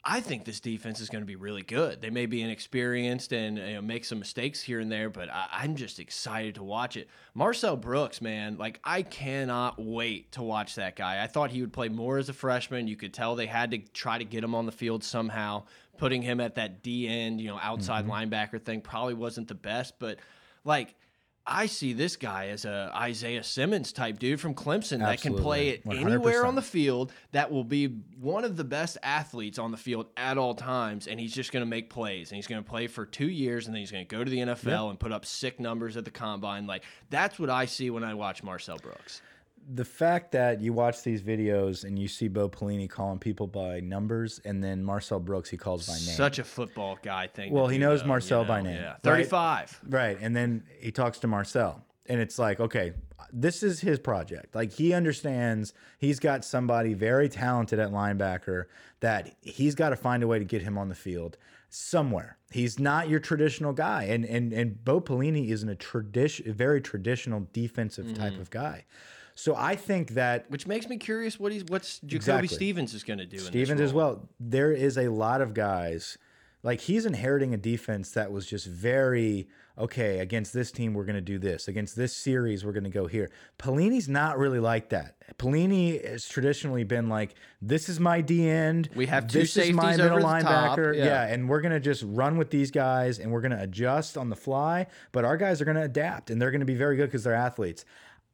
I think this defense is going to be really good. They may be inexperienced and you know, make some mistakes here and there, but I, am just excited to watch it. Marcel Brooks, man, like I cannot wait to watch that guy. I thought he would play more as a freshman. You could tell they had to try to get him on the field somehow. Putting him at that D end, you know, outside mm -hmm. linebacker thing probably wasn't the best, but like I see this guy as a Isaiah Simmons type dude from Clemson Absolutely. that can play it 100%. anywhere on the field. That will be one of the best athletes on the field at all times, and he's just going to make plays. And he's going to play for two years, and then he's going to go to the NFL and put up sick numbers at the combine. Like that's what I see when I watch Marcel Brooks the fact that you watch these videos and you see Bo Pelini calling people by numbers, and then Marcel Brooks he calls by name. Such a football guy thing. Well, he knows though, Marcel you know? by name. Yeah, thirty-five. Right? right, and then he talks to Marcel, and it's like, okay, this is his project. Like he understands he's got somebody very talented at linebacker that he's got to find a way to get him on the field somewhere. He's not your traditional guy, and and and Bo Pelini isn't a tradition, very traditional defensive mm -hmm. type mm-hmm. of guy. So I think that which makes me curious what he's what's Jacoby exactly. Stevens is going to do. Stevens as well. There is a lot of guys like he's inheriting a defense that was just very okay against this team we're going to do this against this series we're going to go here Pelini's not really like that Pelini has traditionally been like this is my D end we have two this is my middle linebacker yeah. yeah and we're going to just run with these guys and we're going to adjust on the fly but our guys are going to adapt and they're going to be very good because they're athletes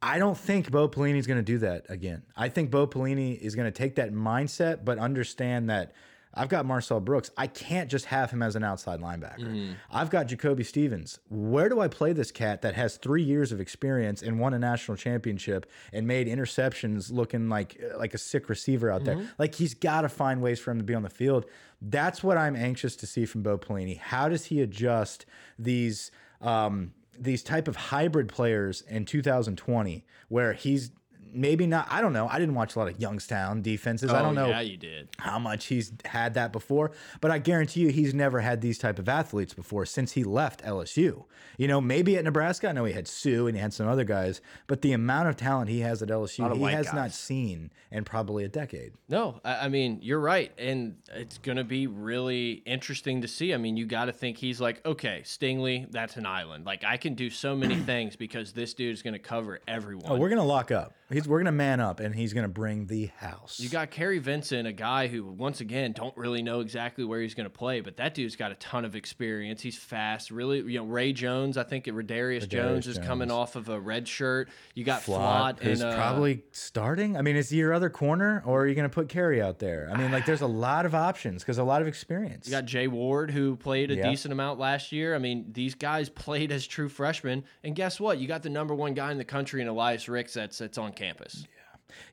I don't think Bo Pelini is going to do that again. I think Bo Pelini is going to take that mindset, but understand that I've got Marcel Brooks. I can't just have him as an outside linebacker. Mm. I've got Jacoby Stevens. Where do I play this cat that has three years of experience and won a national championship and made interceptions looking like like a sick receiver out mm -hmm. there? Mm-hmm. Like he's got to find ways for him to be on the field. That's what I'm anxious to see from Bo Pelini. How does he adjust these? Um, these type of hybrid players in 2020 where he's maybe not. I don't know. I didn't watch a lot of Youngstown defenses. Oh, I don't oh, know. Yeah, you did. How much he's had that before, but I guarantee you he's never had these type of athletes before since he left LSU. You know, maybe at Nebraska, I know he had Suh and he had some other guys, but the amount of talent he has at LSU, he has guys. not seen in probably a decade. No, I mean you're right, and it's going to be really interesting to see. I mean, you got to think he's like, okay, Stingley, that's an island. Like I can do so many things because this dude is going to cover everyone. Oh, we're going to lock up. He's we're gonna man up, and he's gonna bring the house. You got Kary Vincent, a guy who, once again, don't really know exactly where he's gonna play, but that dude's got a ton of experience. He's fast, really. You know, Ray Jones. I think Raydarious Jones is Jones. coming off of a red shirt. You got Flott, Flott who's and, uh, probably starting. I mean, is he your other corner, or are you gonna put Kary out there? I mean, like, there's a lot of options because a lot of experience. You got Jay Ward, who played a decent amount last year. I mean, these guys played as true freshmen, and guess what? You got the number one guy in the country in Elias Ricks that's that's on campus. Yeah.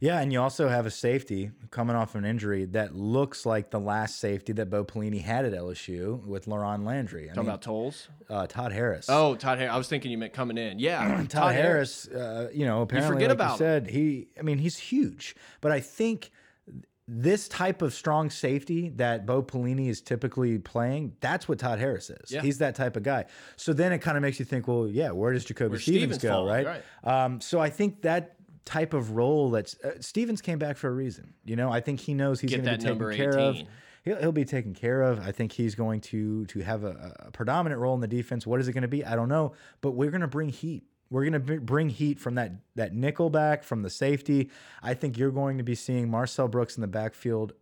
Yeah, and you also have a safety coming off an injury that looks like the last safety that Bo Pelini had at LSU with LaRon Landry. I Talking mean, about Tolles? Uh, Todd Harris. Oh, Todd Harris. I was thinking you meant coming in. Yeah, Todd, Todd, Harris. Uh, you know, apparently, you forget like about you said, he. I mean, he's huge, but I think this type of strong safety that Bo Pelini is typically playing, that's what Todd Harris is. Yeah. He's that type of guy. So then it kind of makes you think, well, yeah, where does Jacoby Stevens, Stevens, go, right? right. Um, so I think that type of role that uh, Stevens came back for a reason. You know, I think he knows he's going to be taken care 18. of. He'll, he'll be taken care of. I think he's going to to have a, a predominant role in the defense. What is it going to be? I don't know, but we're going to bring heat. We're going to bring heat from that that nickel back from the safety. I think you're going to be seeing Marcel Brooks in the backfield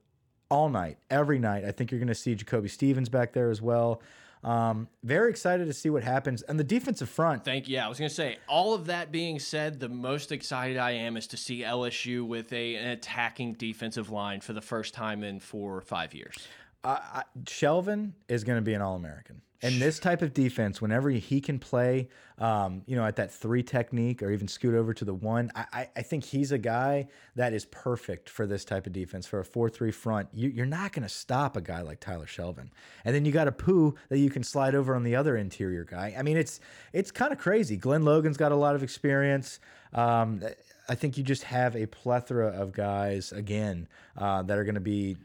all night, every night. I think you're going to see Jacoby Stevens back there as well. Um, very excited to see what happens. And the defensive front. Thank you. Yeah, I was going to say, all of that being said, the most excited I am is to see LSU with a, an attacking defensive line for the first time in four or five years. Uh, I, Shelvin is going to be an All American. And this type of defense, whenever he can play, um, you know, at that three technique or even scoot over to the one, I, I think he's a guy that is perfect for this type of defense for a four-three front. You, are not going to stop a guy like Tyler Shelvin, and then you got Apu that you can slide over on the other interior guy. I mean, it's it's kind of crazy. Glen Logan's got a lot of experience. Um, I think you just have a plethora of guys again uh, that are going to be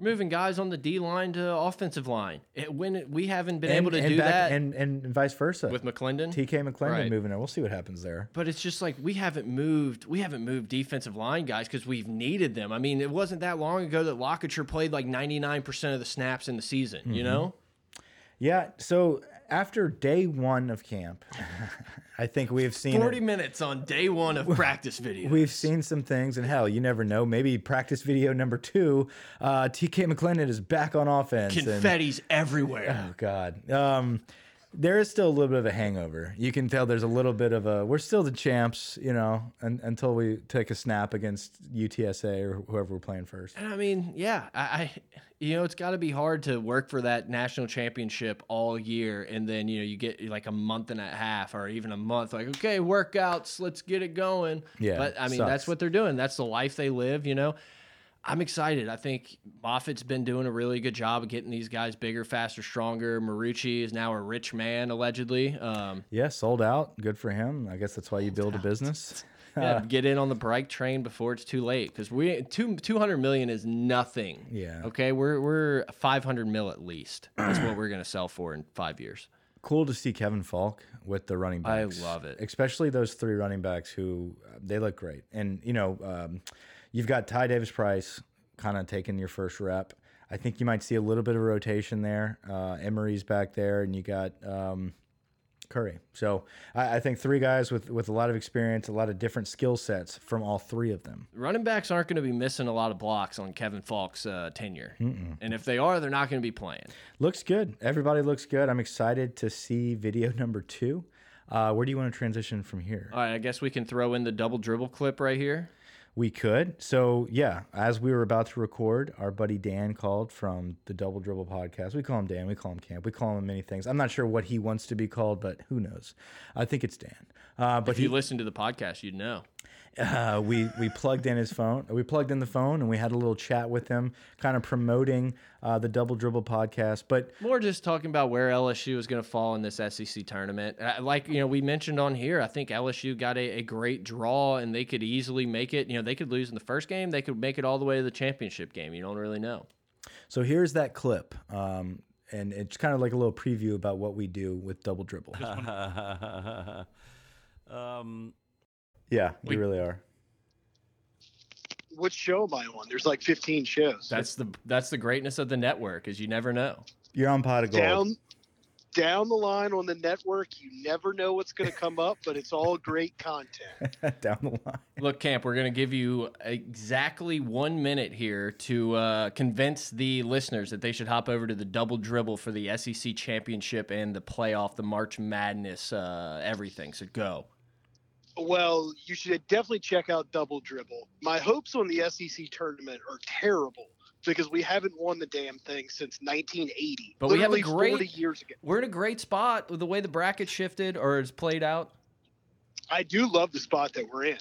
moving guys on the D line to offensive line. It, when it, we haven't been and, able to do back, that, and and vice versa with McClendon, TK McClendon right. moving there. We'll see what happens there. But it's just like we haven't moved. We haven't moved defensive line guys because we've needed them. I mean, it wasn't that long ago that LaCouture played like ninety nine percent of the snaps in the season. Mm -hmm. You mm-hmm. know. Yeah. So after day one of camp, I think we've seen 40 it. minutes on day one of practice videos. We've seen some things, and hell, you never know. Maybe practice video number two, uh, TK McClendon is back on offense. Confetti's and, everywhere. Oh, God. Um, there is still a little bit of a hangover. You can tell there's a little bit of a. We're still the champs, you know, un, until we take a snap against UTSA or whoever we're playing first. And I mean, yeah, I, I you know, it's got to be hard to work for that national championship all year, and then you know you get like a month and a half or even a month. Like, okay, workouts, let's get it going. Yeah, but I mean, sucks. that's what they're doing. That's the life they live. You know. I'm excited. I think Moffitt's been doing a really good job of getting these guys bigger, faster, stronger. Marucci is now a rich man, allegedly. Um, yeah, sold out. Good for him. I guess that's why you build out. a business. yeah, get in on the bike train before it's too late because we two two hundred million is nothing. Yeah. Okay, we're we're five hundred mil at least. That's what we're gonna sell for in five years. Cool to see Kevin Faulk with the running backs. I love it, especially those three running backs who uh, they look great. And you know. Um, You've got Ty Davis Price kind of taking your first rep. I think you might see a little bit of rotation there. Uh, Emery's back there, and you got um, Curry. So I, I, think three guys with with a lot of experience, a lot of different skill sets from all three of them. Running backs aren't going to be missing a lot of blocks on Kevin Faulk's uh, tenure, mm -mm. and if they are, they're not going to be playing. Looks good. Everybody looks good. I'm excited to see video number two. Uh, where do you want to transition from here? All right, I guess we can throw in the double dribble clip right here. We could. So yeah, as we were about to record, our buddy Dan called from the Double Dribble podcast. We call him Dan. We call him Camp. We call him many things. I'm not sure what he wants to be called, but who knows? I think it's Dan. Uh, but if you he, listen to the podcast, you'd know. Uh, we we plugged in his phone. We plugged in the phone and we had a little chat with him, kind of promoting uh, the Double Dribble podcast. But more just talking about where LSU is going to fall in this SEC tournament. Uh, like you know, we mentioned on here, I think LSU got a, a, great draw and they could easily make it. You know, they could lose in the first game, they could make it all the way to the championship game. You don't really know. So here's that clip. Um, and it's kind of like a little preview about what we do with Double Dribble. um, yeah, we, we really are. What show am I on? There's like 15 shows. That's the that's the greatness of the network, is you never know. You're on pot of gold. Down, down the line on the network, you never know what's going to come up, but it's all great content. down the line. Look, Camp, we're going to give you exactly one minute here to uh, convince the listeners that they should hop over to the double dribble for the SEC championship and the playoff, the March Madness, uh, everything. So go. Well, you should definitely check out Double Dribble. My hopes on the SEC tournament are terrible because we haven't won the damn thing since 1980. But we have a great years ago. We're in a great spot with the way the bracket shifted or is played out. I do love the spot that we're in,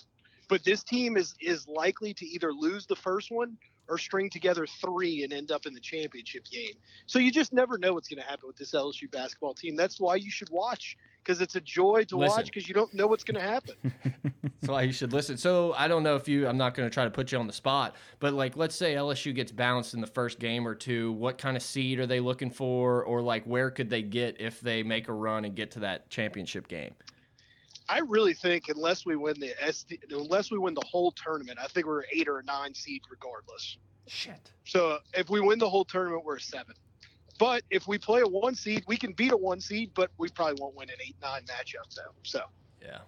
but this team is is likely to either lose the first one or string together three and end up in the championship game. So you just never know what's going to happen with this LSU basketball team. That's why you should watch because it's a joy to listen. watch because you don't know what's going to happen. That's why you should listen. So I don't know if you, I'm not going to try to put you on the spot, but like, let's say LSU gets bounced in the first game or two. What kind of seed are they looking for? Or like, where could they get if they make a run and get to that championship game? I really think unless we win the SD, unless we win the whole tournament, I think we're eight or nine seed regardless. Shit. So if we win the whole tournament, we're a seven. But if we play a one seed, we can beat a one seed, but we probably won't win an eight nine matchup though. So yeah.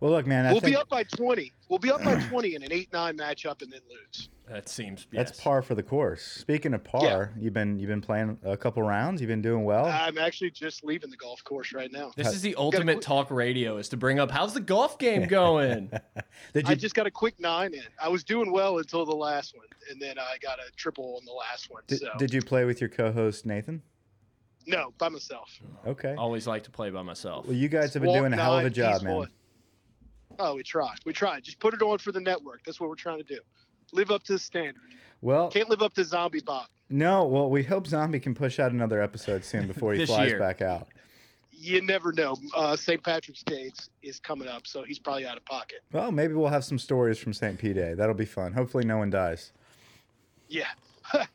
Well, look, man, I we'll think... be up by twenty. We'll be up by twenty in an eight nine matchup and then lose. That seems yes. that's par for the course. Speaking of par, yeah. you've been you've been playing a couple rounds. You've been doing well. I'm actually just leaving the golf course right now. This is the ultimate talk radio is to bring up how's the golf game going. you... I just got a quick nine in. I was doing well until the last one, and then I got a triple on the last one. Did, so. did you play with your co-host Nathan? No, by myself. Okay. Always like to play by myself. Well, you guys have been Walk doing a hell of a job, man. Oh, we tried. We tried. Just put it on for the network. That's what we're trying to do. Live up to the standard. Well, can't live up to Zombie Bob. No, well, we hope Zombie can push out another episode soon before he flies year. back out. You never know. Uh, St. Patrick's Day is coming up, so he's probably out of pocket. Well, maybe we'll have some stories from St. P Day. That'll be fun. Hopefully, no one dies. Yeah.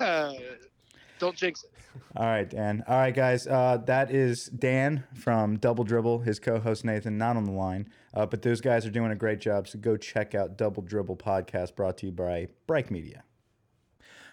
Don't jinx it. All right, Dan. All right, guys. Uh, that is Dan from Double Dribble. His co-host Nathan not on the line, uh, but those guys are doing a great job. So go check out Double Dribble podcast brought to you by Bright Media.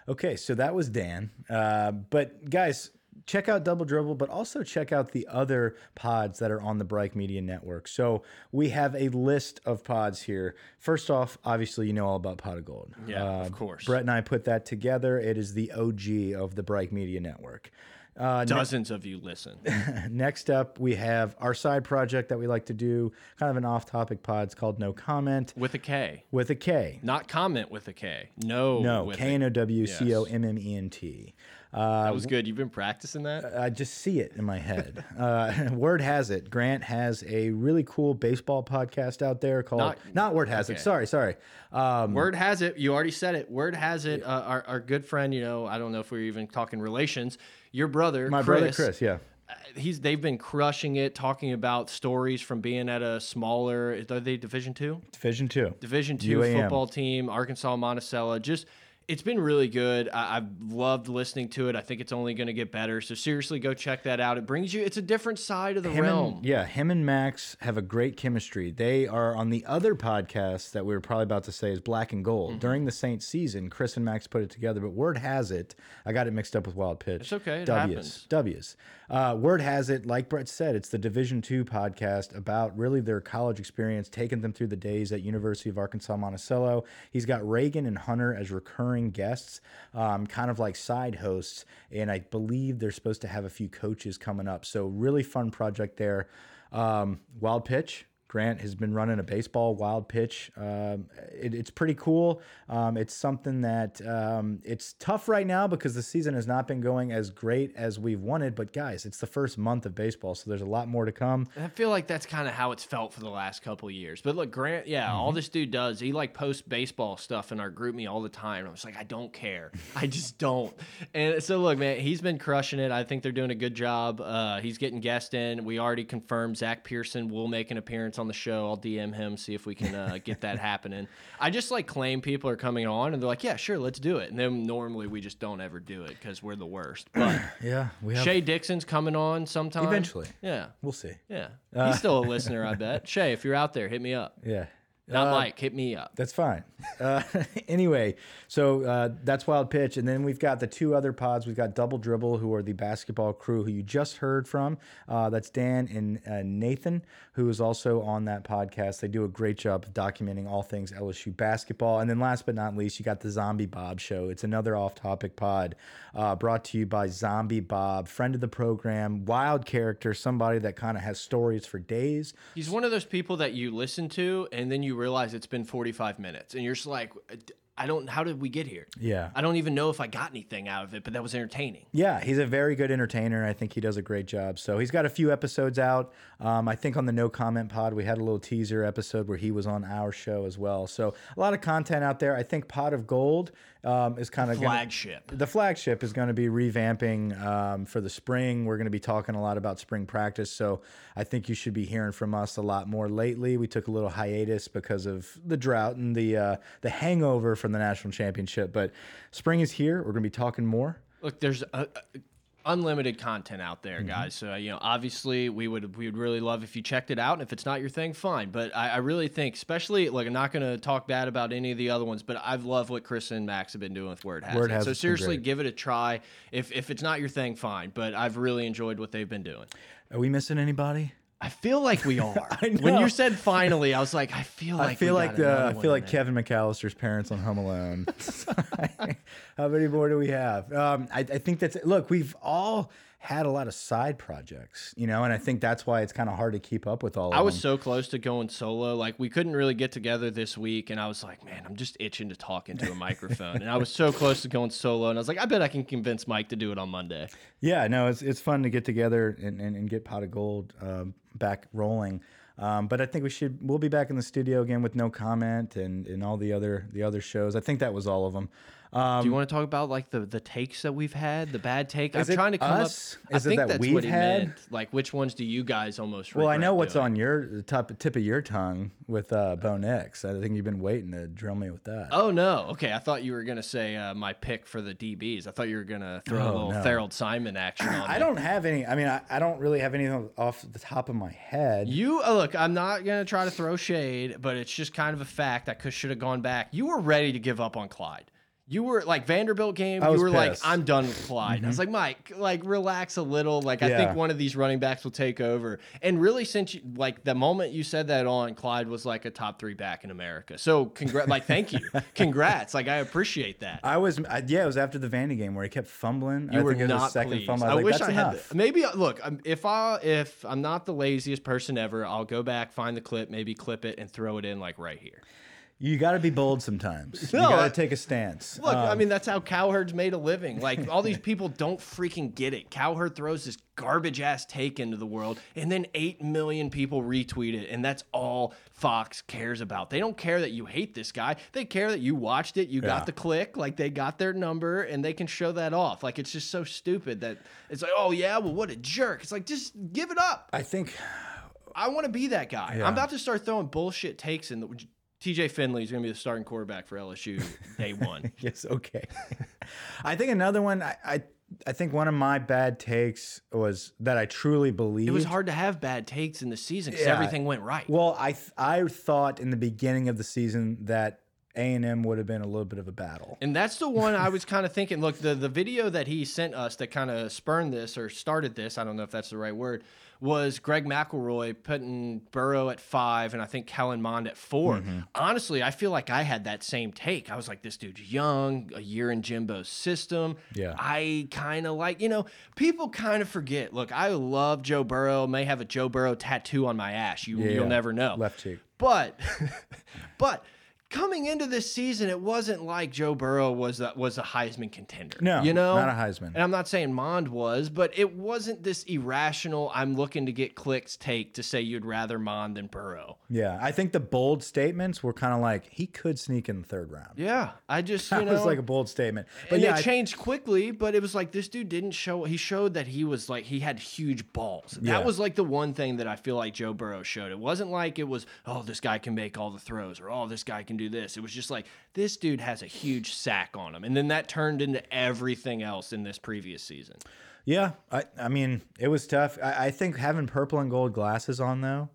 Okay, so that was Dan. Uh, but guys, check out Double Dribble, but also check out the other pods that are on the Bright Media Network. So we have a list of pods here. First off, obviously, you know all about Pot of Gold. Yeah, uh, of course. Brett and I put that together. It is the OG of the Bright Media Network. Uh, Dozens of you listen. next up, we have our side project that we like to do, kind of an off-topic pod. It's called No Comment with a K. With a K. Not comment with a K. No. No. K N O W C O M M E N T. Uh, that was good. You've been practicing that? I just see it in my head. uh, word has it, Grant has a really cool baseball podcast out there called not, not Word Has okay. It. Sorry, sorry. Um, Word has it. You already said it. Word has it. Uh, our, our good friend, you know, I don't know if we're even talking relations. Your brother, my Chris, brother Chris, yeah uh, he's they've been crushing it talking about stories from being at a smaller are they division two division two division two UAM. football team arkansas monticello just it's been really good. I, have loved listening to it. I think it's only going to get better. So seriously, go check that out. It brings you. It's a different side of the him realm. And, yeah, him and Max have a great chemistry. They are on the other podcast that we were probably about to say is Black and Gold. Mm -hmm. During the Saints season, Chris and Max put it together. But word has it, I got it mixed up with Wild Pitch. It's okay. It W's. Happens. W's. Uh, word has it, like Brett said, it's the Division two podcast about really their college experience, taking them through the days at University of Arkansas Monticello. He's got Reagan and Hunter as recurring guests, um, kind of like side hosts, and I believe they're supposed to have a few coaches coming up. So really fun project there. Um, Wild Pitch, Grant has been running a baseball wild pitch. Um, it, it's pretty cool. Um, it's something that um, it's tough right now because the season has not been going as great as we've wanted. But guys, it's the first month of baseball, so there's a lot more to come. And I feel like that's kind of how it's felt for the last couple years. But look, Grant, yeah, mm -hmm. all mm-hmm. this dude does, he like posts baseball stuff in our GroupMe all the time. I was like, I don't care. I just don't. And so look, man, he's been crushing it. I think they're doing a good job. Uh, he's getting guests in. We already confirmed Zach Pearson will make an appearance on the show. I'll DM him, see if we can uh, get that happening. I just like claim people are coming on and they're like, yeah, sure, let's do it. And then normally we just don't ever do it because we're the worst. But yeah, we have Shay Dixon's coming on sometime. Eventually. Yeah. We'll see. Yeah. Uh, He's still a listener, I bet. Shay, if you're out there, hit me up. Yeah. Not uh, Mike. Hit me up. That's fine. Uh, anyway, so uh, that's Wild Pitch. And then we've got the two other pods. We've got Double Dribble, who are the basketball crew who you just heard from. Uh, that's Dan and uh, Nathan, who is also on that podcast. They do a great job of documenting all things LSU basketball. And then last but not least, you got the Zombie Bob Show. It's another off topic pod uh, brought to you by Zombie Bob, friend of the program, wild character, somebody that kind of has stories for days. He's one of those people that you listen to and then you realize it's been 45 minutes and you're just like, I don't. How did we get here? Yeah, I don't even know if I got anything out of it, but that was entertaining. Yeah, he's a very good entertainer. I think he does a great job. So he's got a few episodes out. Um, I think on the No Comment Pod we had a little teaser episode where he was on our show as well. So a lot of content out there. I think Pot of Gold um, is kind of flagship. Gonna, the flagship is going to be revamping um, for the spring. We're going to be talking a lot about spring practice, so I think you should be hearing from us a lot more lately. We took a little hiatus because of the drought and the uh, the hangover from the national championship, but spring is here. We're going to be talking more. Look, there's a, unlimited content out there, mm-hmm. guys. So you know, obviously, we would we would really love if you checked it out. And if it's not your thing, fine. But I, I really think, especially like I'm not going to talk bad about any of the other ones, but I've loved what Chris and Max have been doing with Word Has Word Has so seriously, give it a try. If if it's not your thing, fine. But I've really enjoyed what they've been doing. Are we missing anybody? I feel like we are. when you said finally, I was like, I feel like I feel like the I feel like Kevin McCallister's parents on Home Alone. How many more do we have? Um, I, I think that's look. We've all had a lot of side projects, you know, and I think that's why it's kind of hard to keep up with all. Of it. I was them. so close to going solo. Like we couldn't really get together this week, and I was like, man, I'm just itching to talk into a microphone. and I was so close to going solo, and I was like, I bet I can convince Mike to do it on Monday. Yeah, no, it's it's fun to get together and and, and get pot of gold um, back rolling. Um, but I think we should we'll be back in the studio again with no comment and and all the other the other shows. I think that was all of them. Um, Do you want to talk about like the the takes that we've had, the bad take? I'm trying to come us? up. Is I think that that's we've what he had? meant. Like, which ones do you guys almost? Well, I know what's doing? on your top tip of your tongue with uh, Bo Nix. I think you've been waiting to drill me with that. Oh no, okay. I thought you were gonna say uh, my pick for the DBs. I thought you were gonna throw oh, a little no. Harold Simon action on. I don't have any. I mean, I, I, don't really have anything off the top of my head. You uh, look. I'm not gonna try to throw shade, but it's just kind of a fact that should have gone back. You were ready to give up on Clyde you were like Vanderbilt game. You were pissed. like, I'm done with Clyde. I was mm-hmm. like, Mike, like relax a little. Like I think one of these running backs will take over. And really, since you like the moment you said that on, Clyde was like a top three back in America. So congrats, like thank you, congrats. Like I appreciate that. I was, I, yeah, it was after the Vandy game where he kept fumbling. You I were not second pleased. fumble. I, I wish I had. The, maybe look, if I if I'm not the laziest person ever, I'll go back, find the clip, maybe clip it, and throw it in like right here. You got to be bold sometimes. No, you got to take a stance. Look, um, I mean that's how Cowherd's made a living. Like all these people don't freaking get it. Cowherd throws this garbage ass take into the world, and then eight million people retweet it, and that's all Fox cares about. They don't care that you hate this guy. They care that you watched it, you yeah. got the click, like they got their number, and they can show that off. Like it's just so stupid that it's like, oh yeah, well what a jerk. It's like just give it up. I think. I want to be that guy. Yeah. I'm about to start throwing bullshit takes in the TJ Finley is going to be the starting quarterback for LSU day one. yes, okay. I think another one. I, I, I think one of my bad takes was that I truly believe it was hard to have bad takes in the season because yeah. everything went right. Well, I I thought in the beginning of the season that A and M would have been a little bit of a battle. And that's the one I was kind of thinking. Look, the the video that he sent us that kind of spurned this or started this, I don't know if that's the right word, was Greg McElroy putting Burrow at five and I think Kellen Mond at 4 Mm-hmm. Honestly, I feel like I had that same take. I was like, this dude's young, a year in Jimbo's system. Yeah. I kind of like, you know, people kind of forget. Look, I love Joe Burrow, may have a Joe Burrow tattoo on my ass. You, Yeah, you'll never know. Left cheek. But, but coming into this season, it wasn't like Joe Burrow was a, was a Heisman contender. No, you know, not a Heisman. And I'm not saying Mond was, but it wasn't this irrational. I'm looking to get clicks take to say you'd rather Mond than Burrow. Yeah, I think the bold statements were kind of like he could sneak in the third round. Yeah, I just you That know was like a bold statement. But yeah, it I- changed quickly, but it was like this dude didn't show. He showed that he was like he had huge balls. That Yeah. was like the one thing that I feel like Joe Burrow showed. It wasn't like it was oh this guy can make all the throws or oh this guy can do this. It was just like this dude has a huge sack on him, and then that turned into everything else in this previous season. yeah, I, I mean, it was tough. I, I think having purple and gold glasses on though,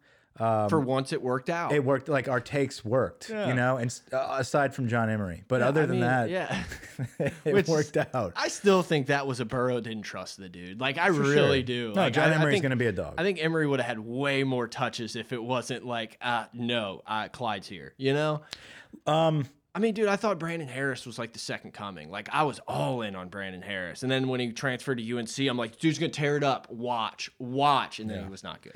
For once, it worked out. Um, it worked. Like our takes worked, Yeah. you know. And uh, aside from John Emery, but Yeah, other I than mean, that, yeah. it Which- worked out. I still think that was a Burrow didn't trust the dude. Like I For really sure. do. No, Like, John I, Emery's gonna be a dog. I think Emery would have had way more touches if it wasn't like, uh, no, uh, Clyde's here. You know. Um, I mean, dude, I thought Brandon Harris was like the second coming. Like I was all in on Brandon Harris, and then when he transferred to UNC, I'm like, dude's gonna tear it up. Watch, watch, and then he was not good.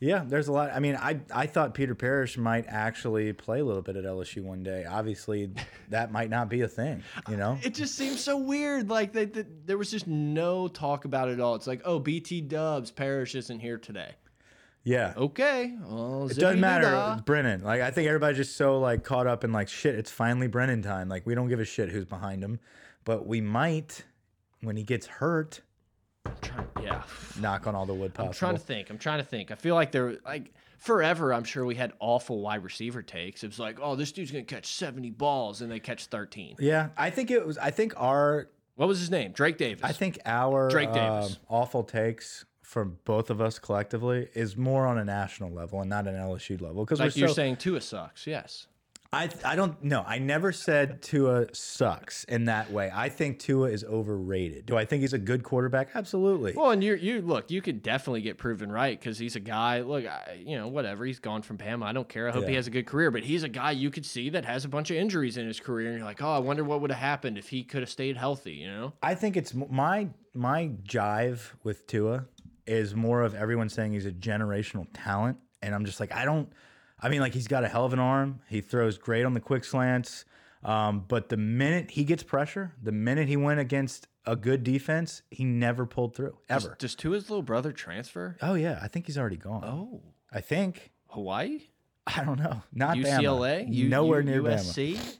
yeah, there's a lot. I mean, I I thought Peter Parrish might actually play a little bit at LSU one day. Obviously, that might not be a thing, you know. It just seems so weird. Like they, they, there was just no talk about it at all. It's like, oh, BT Dubs, Parrish isn't here today. Yeah, Okay, well, It doesn't matter. It's Brennan. Like I think everybody's just so like caught up in like shit. It's finally Brennan time. Like we don't give a shit who's behind him, but we might when he gets hurt. Yeah, Knock on all the wood I'm trying to think. I'm trying to think. I feel like there, like forever. I'm sure we had awful wide receiver takes. It was like, oh, this dude's gonna catch 70 balls, and they catch 13. yeah, I think it was. I think our. What was his name? Drake Davis. I think our Drake um, Davis. awful takes from both of us collectively is more on a national level and not an LSU level because like you're so, saying, Tua sucks. Yes. I I don't know. I never said Tua sucks in that way. I think Tua is overrated. Do I think he's a good quarterback? Absolutely. Well, and you you look, you could definitely get proven right because he's a guy. Look, I, you know, whatever. He's gone from Bama. I don't care. I hope he has a good career. But he's a guy you could see that has a bunch of injuries in his career, and you're like, oh, I wonder what would have happened if he could have stayed healthy. You know? I think it's my my jive with Tua is more of everyone saying he's a generational talent, and I'm just like I don't. I mean, like he's got a hell of an arm. He throws great on the quick slants. Um, but the minute he gets pressure, the minute he went against a good defense, he never pulled through ever. Does Tua's little brother transfer? oh yeah, I think he's already gone. Oh, I think. Hawaii, I don't know. Not UCLA, Bama. U- nowhere U- near Bama. USC,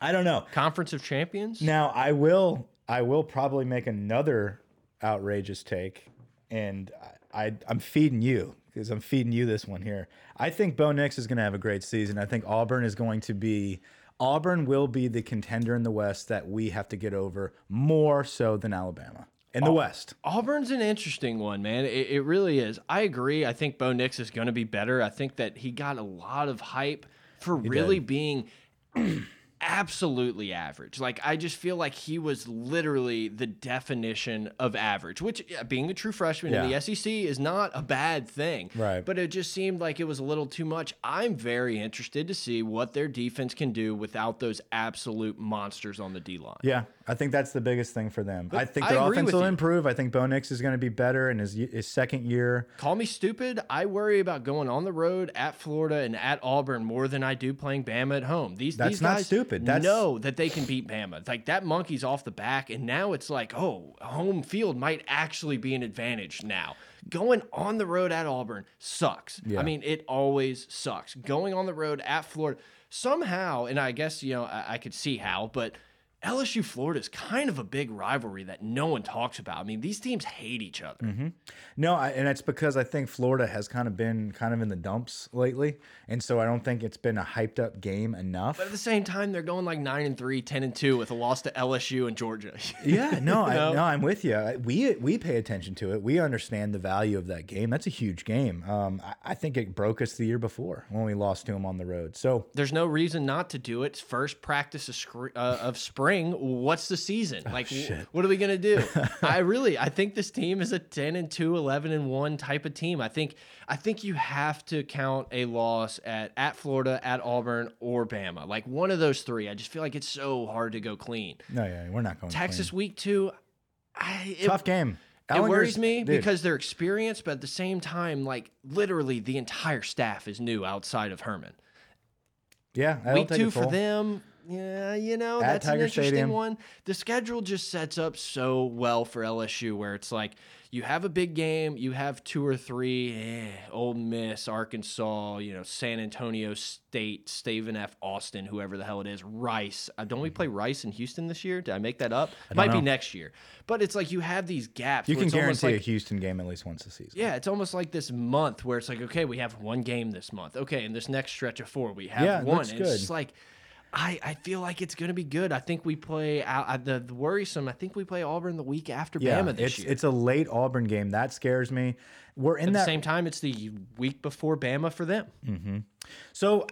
I don't know. Conference of Champions. Now I will I will probably make another outrageous take, and I, I I'm feeding you because I'm feeding you this one here. I think Bo Nix is going to have a great season. I think Auburn is going to be Auburn will be the contender in the West that we have to get over more so than Alabama in the West. Auburn's an interesting one, man. It, it really is. I agree. I think Bo Nix is going to be better. I think that he got a lot of hype for really being absolutely average. Like I just feel like he was literally the definition of average, which yeah, being a true freshman in the SEC is not a bad thing. Right. But it just seemed like it was a little too much. I'm very interested to see what their defense can do without those absolute monsters on the D line. Yeah, I think that's the biggest thing for them. I think their agree offense will you. improve. I think Bo Nix is going to be better in his, his second year. Call me stupid. I worry about going on the road at Florida and at Auburn more than I do playing Bama at home. These That's these not guys stupid. That's- know that they can beat Bama. Like that monkey's off the back, and now it's like, oh, home field might actually be an advantage now. Going on the road at Auburn sucks. Yeah. I mean, it always sucks. Going on the road at Florida somehow, and I guess you know I, I could see how, but LSU Florida is kind of a big rivalry that no one talks about. I mean, these teams hate each other. Mm -hmm. No, I, and it's because I think Florida has kind of been kind of in the dumps lately, and so I don't think it's been a hyped up game enough. But at the same time, they're going like nine and three, 10 and two with a loss to LSU and Georgia. yeah, no, I, no, I'm with you. We we pay attention to it. We understand the value of that game. That's a huge game. Um, I, I think it broke us the year before when we lost to them on the road. So there's no reason not to do it. First practice of, uh, of spring spring, what's the season? Oh, like, oh, what are we going to do? I really, I think this team is a 10 and 2, 11 and 1 type of team. I think, I think you have to count a loss at, at Florida, at Auburn, or Bama. Like one of those three. I just feel like it's so hard to go clean. No, yeah, we're not going Texas clean. week two. I, it, Tough game. It worries me dude. because they're experienced, but at the same time, like literally the entire staff is new outside of Herman. Yeah, I week two for them. Yeah, you know, At that's Tiger an interesting Stadium. one. The schedule just sets up so well for LSU where it's like you have a big game, you have two or three, eh, Ole Miss, Arkansas, you know, San Antonio State, Stephen F. Austin, whoever the hell it is, Rice. Uh, don't we play Rice in Houston this year? Did I make that up? Might know. be next year. But it's like you have these gaps. You can guarantee like, a Houston game at least once a season. Yeah, it's almost like this month where it's like, okay, we have one game this month. Okay, in this next stretch of four, we have yeah, one. It's just like I, I feel like it's going to be good. I think we play uh, the, the, worrisome. I think we play Auburn the week after yeah, Bama this it's, year. It's a late Auburn game that scares me. We're in At that the same time. It's the week before Bama for them. Mm -hmm. So,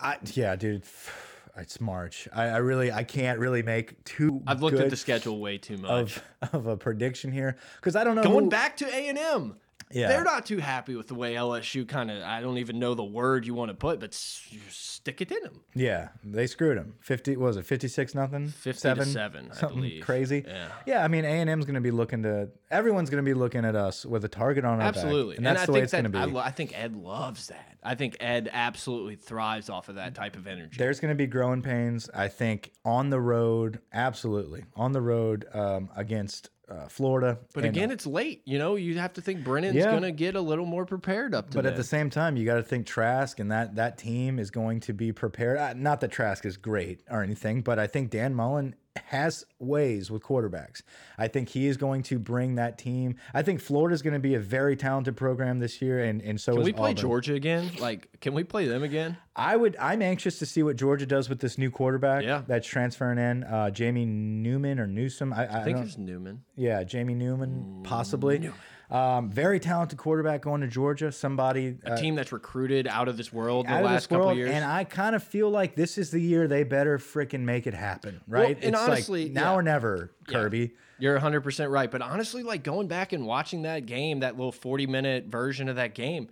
I, yeah, dude. It's March. I, I, really I can't really make too. I've looked at the schedule way too much of, of a prediction here because I don't know. Going who, back to A and M. Yeah. They're not too happy with the way LSU kind of, I don't even know the word you want to put, but stick it in them. Yeah, they screwed them. 50, was it 56 nothing? 57, seven, something I believe. crazy. Yeah. Yeah, I mean, A&M's going to be looking to, everyone's going to be looking at us with a target on our Absolutely. back. And that's and the way it's going to be. I, I, think Ed loves that. I think Ed absolutely thrives off of that type of energy. There's going to be growing pains, I think, on the road, absolutely. On the road um, against uh, Florida. But again, it's late. You know, you have to think Brennan's yeah. going to get a little more prepared up to. But at the same time, you got to think Trask and that that team is going to be prepared. Uh, not that Trask is great or anything, but I think Dan Mullen has ways with quarterbacks. I think he is going to bring that team. I think Florida is going to be a very talented program this year, and and so can we play Auburn. Georgia again? Like, can we play them again? I would. I'm anxious to see what Georgia does with this new quarterback. Yeah. that's transferring in uh, Jamie Newman or Newsom. I, I, I think it's Newman. Yeah, Jamie Newman, possibly. Newman. Um, very talented quarterback going to Georgia. Somebody a uh, team that's recruited out of this world the last couple world, years. And I kind of feel like this is the year they better freaking make it happen, right? Well, and it's honestly, like now yeah. or never, Kirby. Yeah. You're 100% right. But honestly, like going back and watching that game, that little 40 minute version of that game,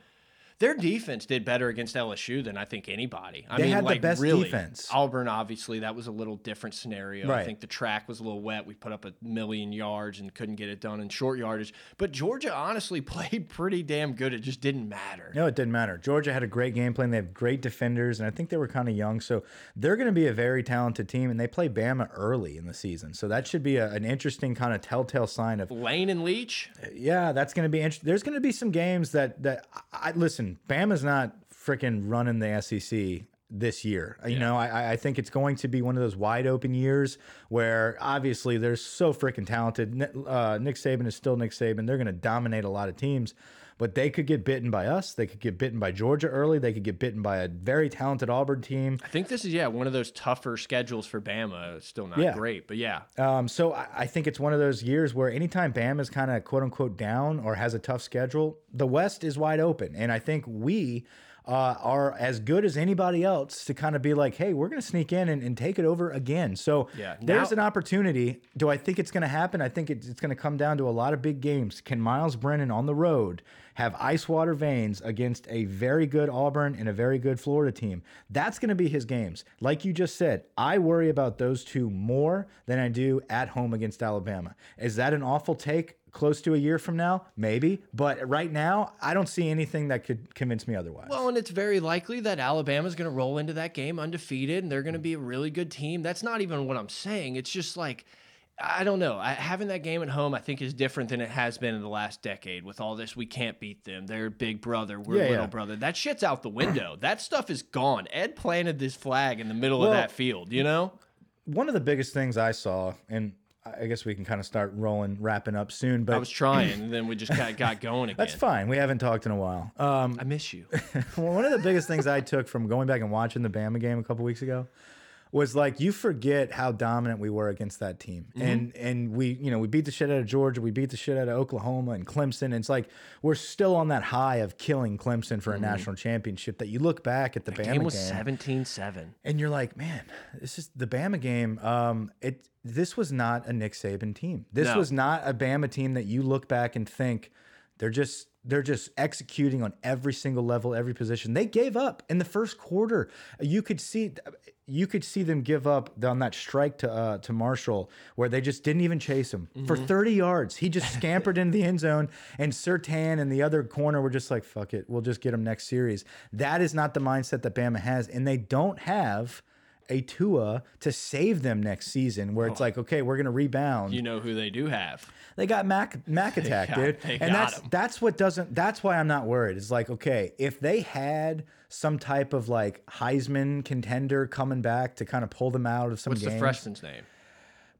their defense did better against LSU than I think anybody. I they mean, had like, the best really, defense. Auburn, obviously, that was a little different scenario. Right. I think the track was a little wet. We put up a million yards and couldn't get it done in short yardage. But Georgia honestly played pretty damn good. It just didn't matter. No, it didn't matter. Georgia had a great game plan. They have great defenders, and I think they were kind of young. So they're going to be a very talented team, and they play Bama early in the season. So that should be a, an interesting kind of telltale sign of Lane and Leach. Yeah, that's going to be interesting. There's going to be some games that that I listen. Bama's not freaking running the SEC this year. You know, I, I think it's going to be one of those wide open years where obviously they're so freaking talented. Uh, Nick Saban is still Nick Saban. They're going to dominate a lot of teams, but they could get bitten by us. They could get bitten by Georgia early. They could get bitten by a very talented Auburn team. I think this is yeah one of those tougher schedules for Bama. It's still not yeah. great, but yeah. Um, so I, I think it's one of those years where anytime Bama is kind of quote unquote down or has a tough schedule, the West is wide open, and I think we uh, are as good as anybody else to kind of be like, hey, we're going to sneak in and, and, take it over again. So yeah, there's an opportunity. Do I think it's going to happen? I think it's, it's going to come down to a lot of big games. Can Myles Brennan on the road have ice water veins against a very good Auburn and a very good Florida team? That's going to be his games. Like you just said, I worry about those two more than I do at home against Alabama. Is that an awful take? Close to a year from now, maybe. But right now, I don't see anything that could convince me otherwise. Well, and it's very likely that Alabama's going to roll into that game undefeated and they're going to be a really good team. That's not even what I'm saying. It's just like, I don't know. I, having that game at home, I think, is different than it has been in the last decade. With all this, we can't beat them. They're big brother. We're yeah, little yeah. brother. That shit's out the window. that stuff is gone. Ed planted this flag in the middle well, of that field. You know. one of the biggest things I saw, and I guess we can kind of start rolling, wrapping up soon. But I was trying, and then we just kind of got going again. That's fine. We haven't talked in a while. Um, I miss you. well, one of the biggest things I took from going back and watching the Bama game a couple weeks ago was like you forget how dominant we were against that team. Mm -hmm. And and we, you know, we beat the shit out of Georgia, we beat the shit out of Oklahoma and Clemson. And it's like we're still on that high of killing Clemson for a mm -hmm. national championship that you look back at the that Bama game was 17-7. And you're like, man, this is the Bama game. Um it this was not a Nick Saban team. This no. was not a Bama team that you look back and think they're just they're just executing on every single level, every position. They gave up in the first quarter. You could see you could see them give up on that strike to uh, to Marshall, where they just didn't even chase him mm -hmm. for mm-hmm. 30 yards. He just scampered into the end zone, and Surtain and the other corner were just like, "Fuck it, we'll just get him next series." That is not the mindset that Bama has, and they don't have a Tua to save them next season, where it's oh. like, okay, we're gonna rebound. You know who they do have? They got Mac Mac attack, got, dude, and that's that's what doesn't. That's why I'm not worried. It's like, okay, if they had some type of like Heisman contender coming back to kind of pull them out of some. What's games, the freshman's name?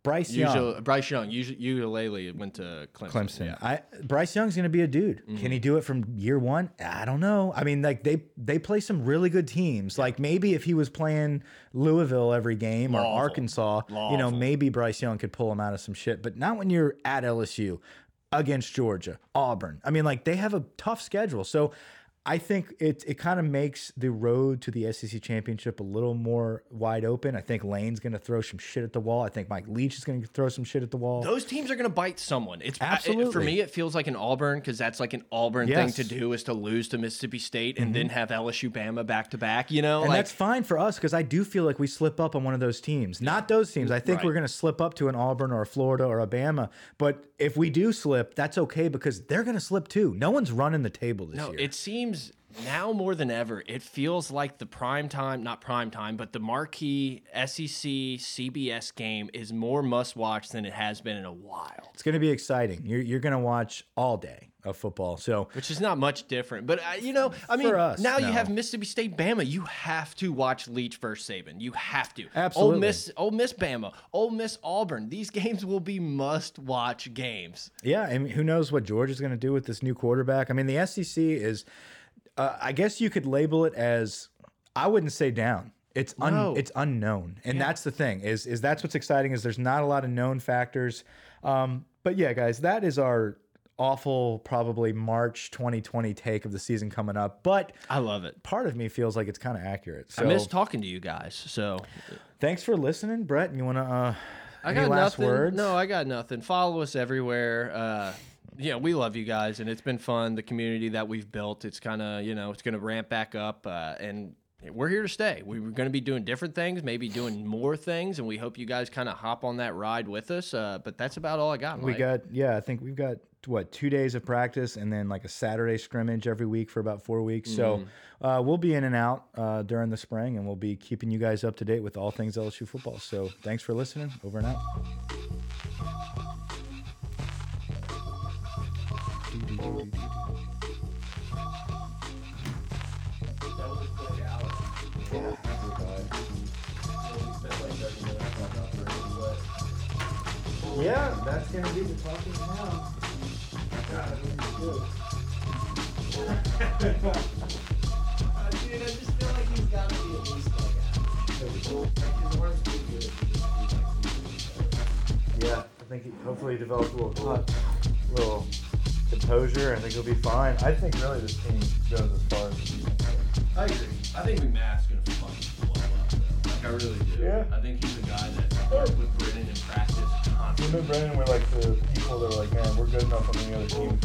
Bryce Young. Bryce Young. Uiagalelei went to Clemson. Clemson. Yeah. I, Bryce Young's going to be a dude. Mm -hmm. Can he do it from year one? I don't know. I mean, like they they play some really good teams. Like maybe if he was playing Louisville every game Lawful. or Arkansas, Lawful. you know, maybe Bryce Young could pull him out of some shit. But not when you're at LSU against Georgia, Auburn. I mean, like they have a tough schedule. So I think it it kind of makes the road to the SEC championship a little more wide open. I think Lane's going to throw some shit at the wall. I think Mike Leach is going to throw some shit at the wall. Those teams are going to bite someone. It's absolutely it, for me. It feels like an Auburn because that's like an Auburn yes. thing to do is to lose to Mississippi State and mm -hmm. then have LSU Bama back to back. You know, and like, that's fine for us because I do feel like we slip up on one of those teams. Not those teams. I think right. we're going to slip up to an Auburn or a Florida or a Bama. But if we do slip, that's okay because they're going to slip too. No one's running the table this year. no, year. It seems now more than ever, it feels like the prime time, not prime time, but the marquee SEC CBS game is more must watch than it has been in a while. It's going to be exciting. You're, you're going to watch all day of football. So, which is not much different, but uh, you know, I mean, us, now no. you have Mississippi State, Bama. You have to watch Leach versus Saban. You have to. Absolutely. Ole Miss, Ole Miss, Bama, Ole Miss, Auburn. These games will be must-watch games. Yeah, I mean, who knows what George is going to do with this new quarterback? I mean, the SEC is uh, I guess you could label it as I wouldn't say down. It's un, no. it's unknown, and yeah. that's the thing is is that's what's exciting is there's not a lot of known factors. Um, but yeah, guys, that is our awful probably March 2020 take of the season coming up. But I love it. Part of me feels like it's kind of accurate. So, I miss talking to you guys. So thanks for listening, Brett. You want to? Uh, I got nothing. Words? No, I got nothing. Follow us everywhere. Uh, yeah, we love you guys, and it's been fun. The community that we've built, it's kind of you know, it's going to ramp back up, uh, and we're here to stay. We are going to be doing different things, maybe doing more things, and we hope you guys kind of hop on that ride with us. Uh, but that's about all I got. Mike. We got yeah, I think we've got what two days of practice and then like a Saturday scrimmage every week for about four weeks. Mm -hmm. So mm-hmm. uh, we'll be in and out uh, during the spring, and we'll be keeping you guys up to date with all things LSU football. So thanks for listening. Over and out. Yeah, that's gonna be the talking now. Yeah, I think he, hopefully develops a little, uh, little composure. I think he'll be fine. I think really this team goes as far as. I agree. I think McMath's gonna fucking blow up. Though. Like I really do. Yeah. I think he's a guy that uh, worked with Brennan in practice. Him and Brennan were like the people that were like, man, we're good enough on any other team.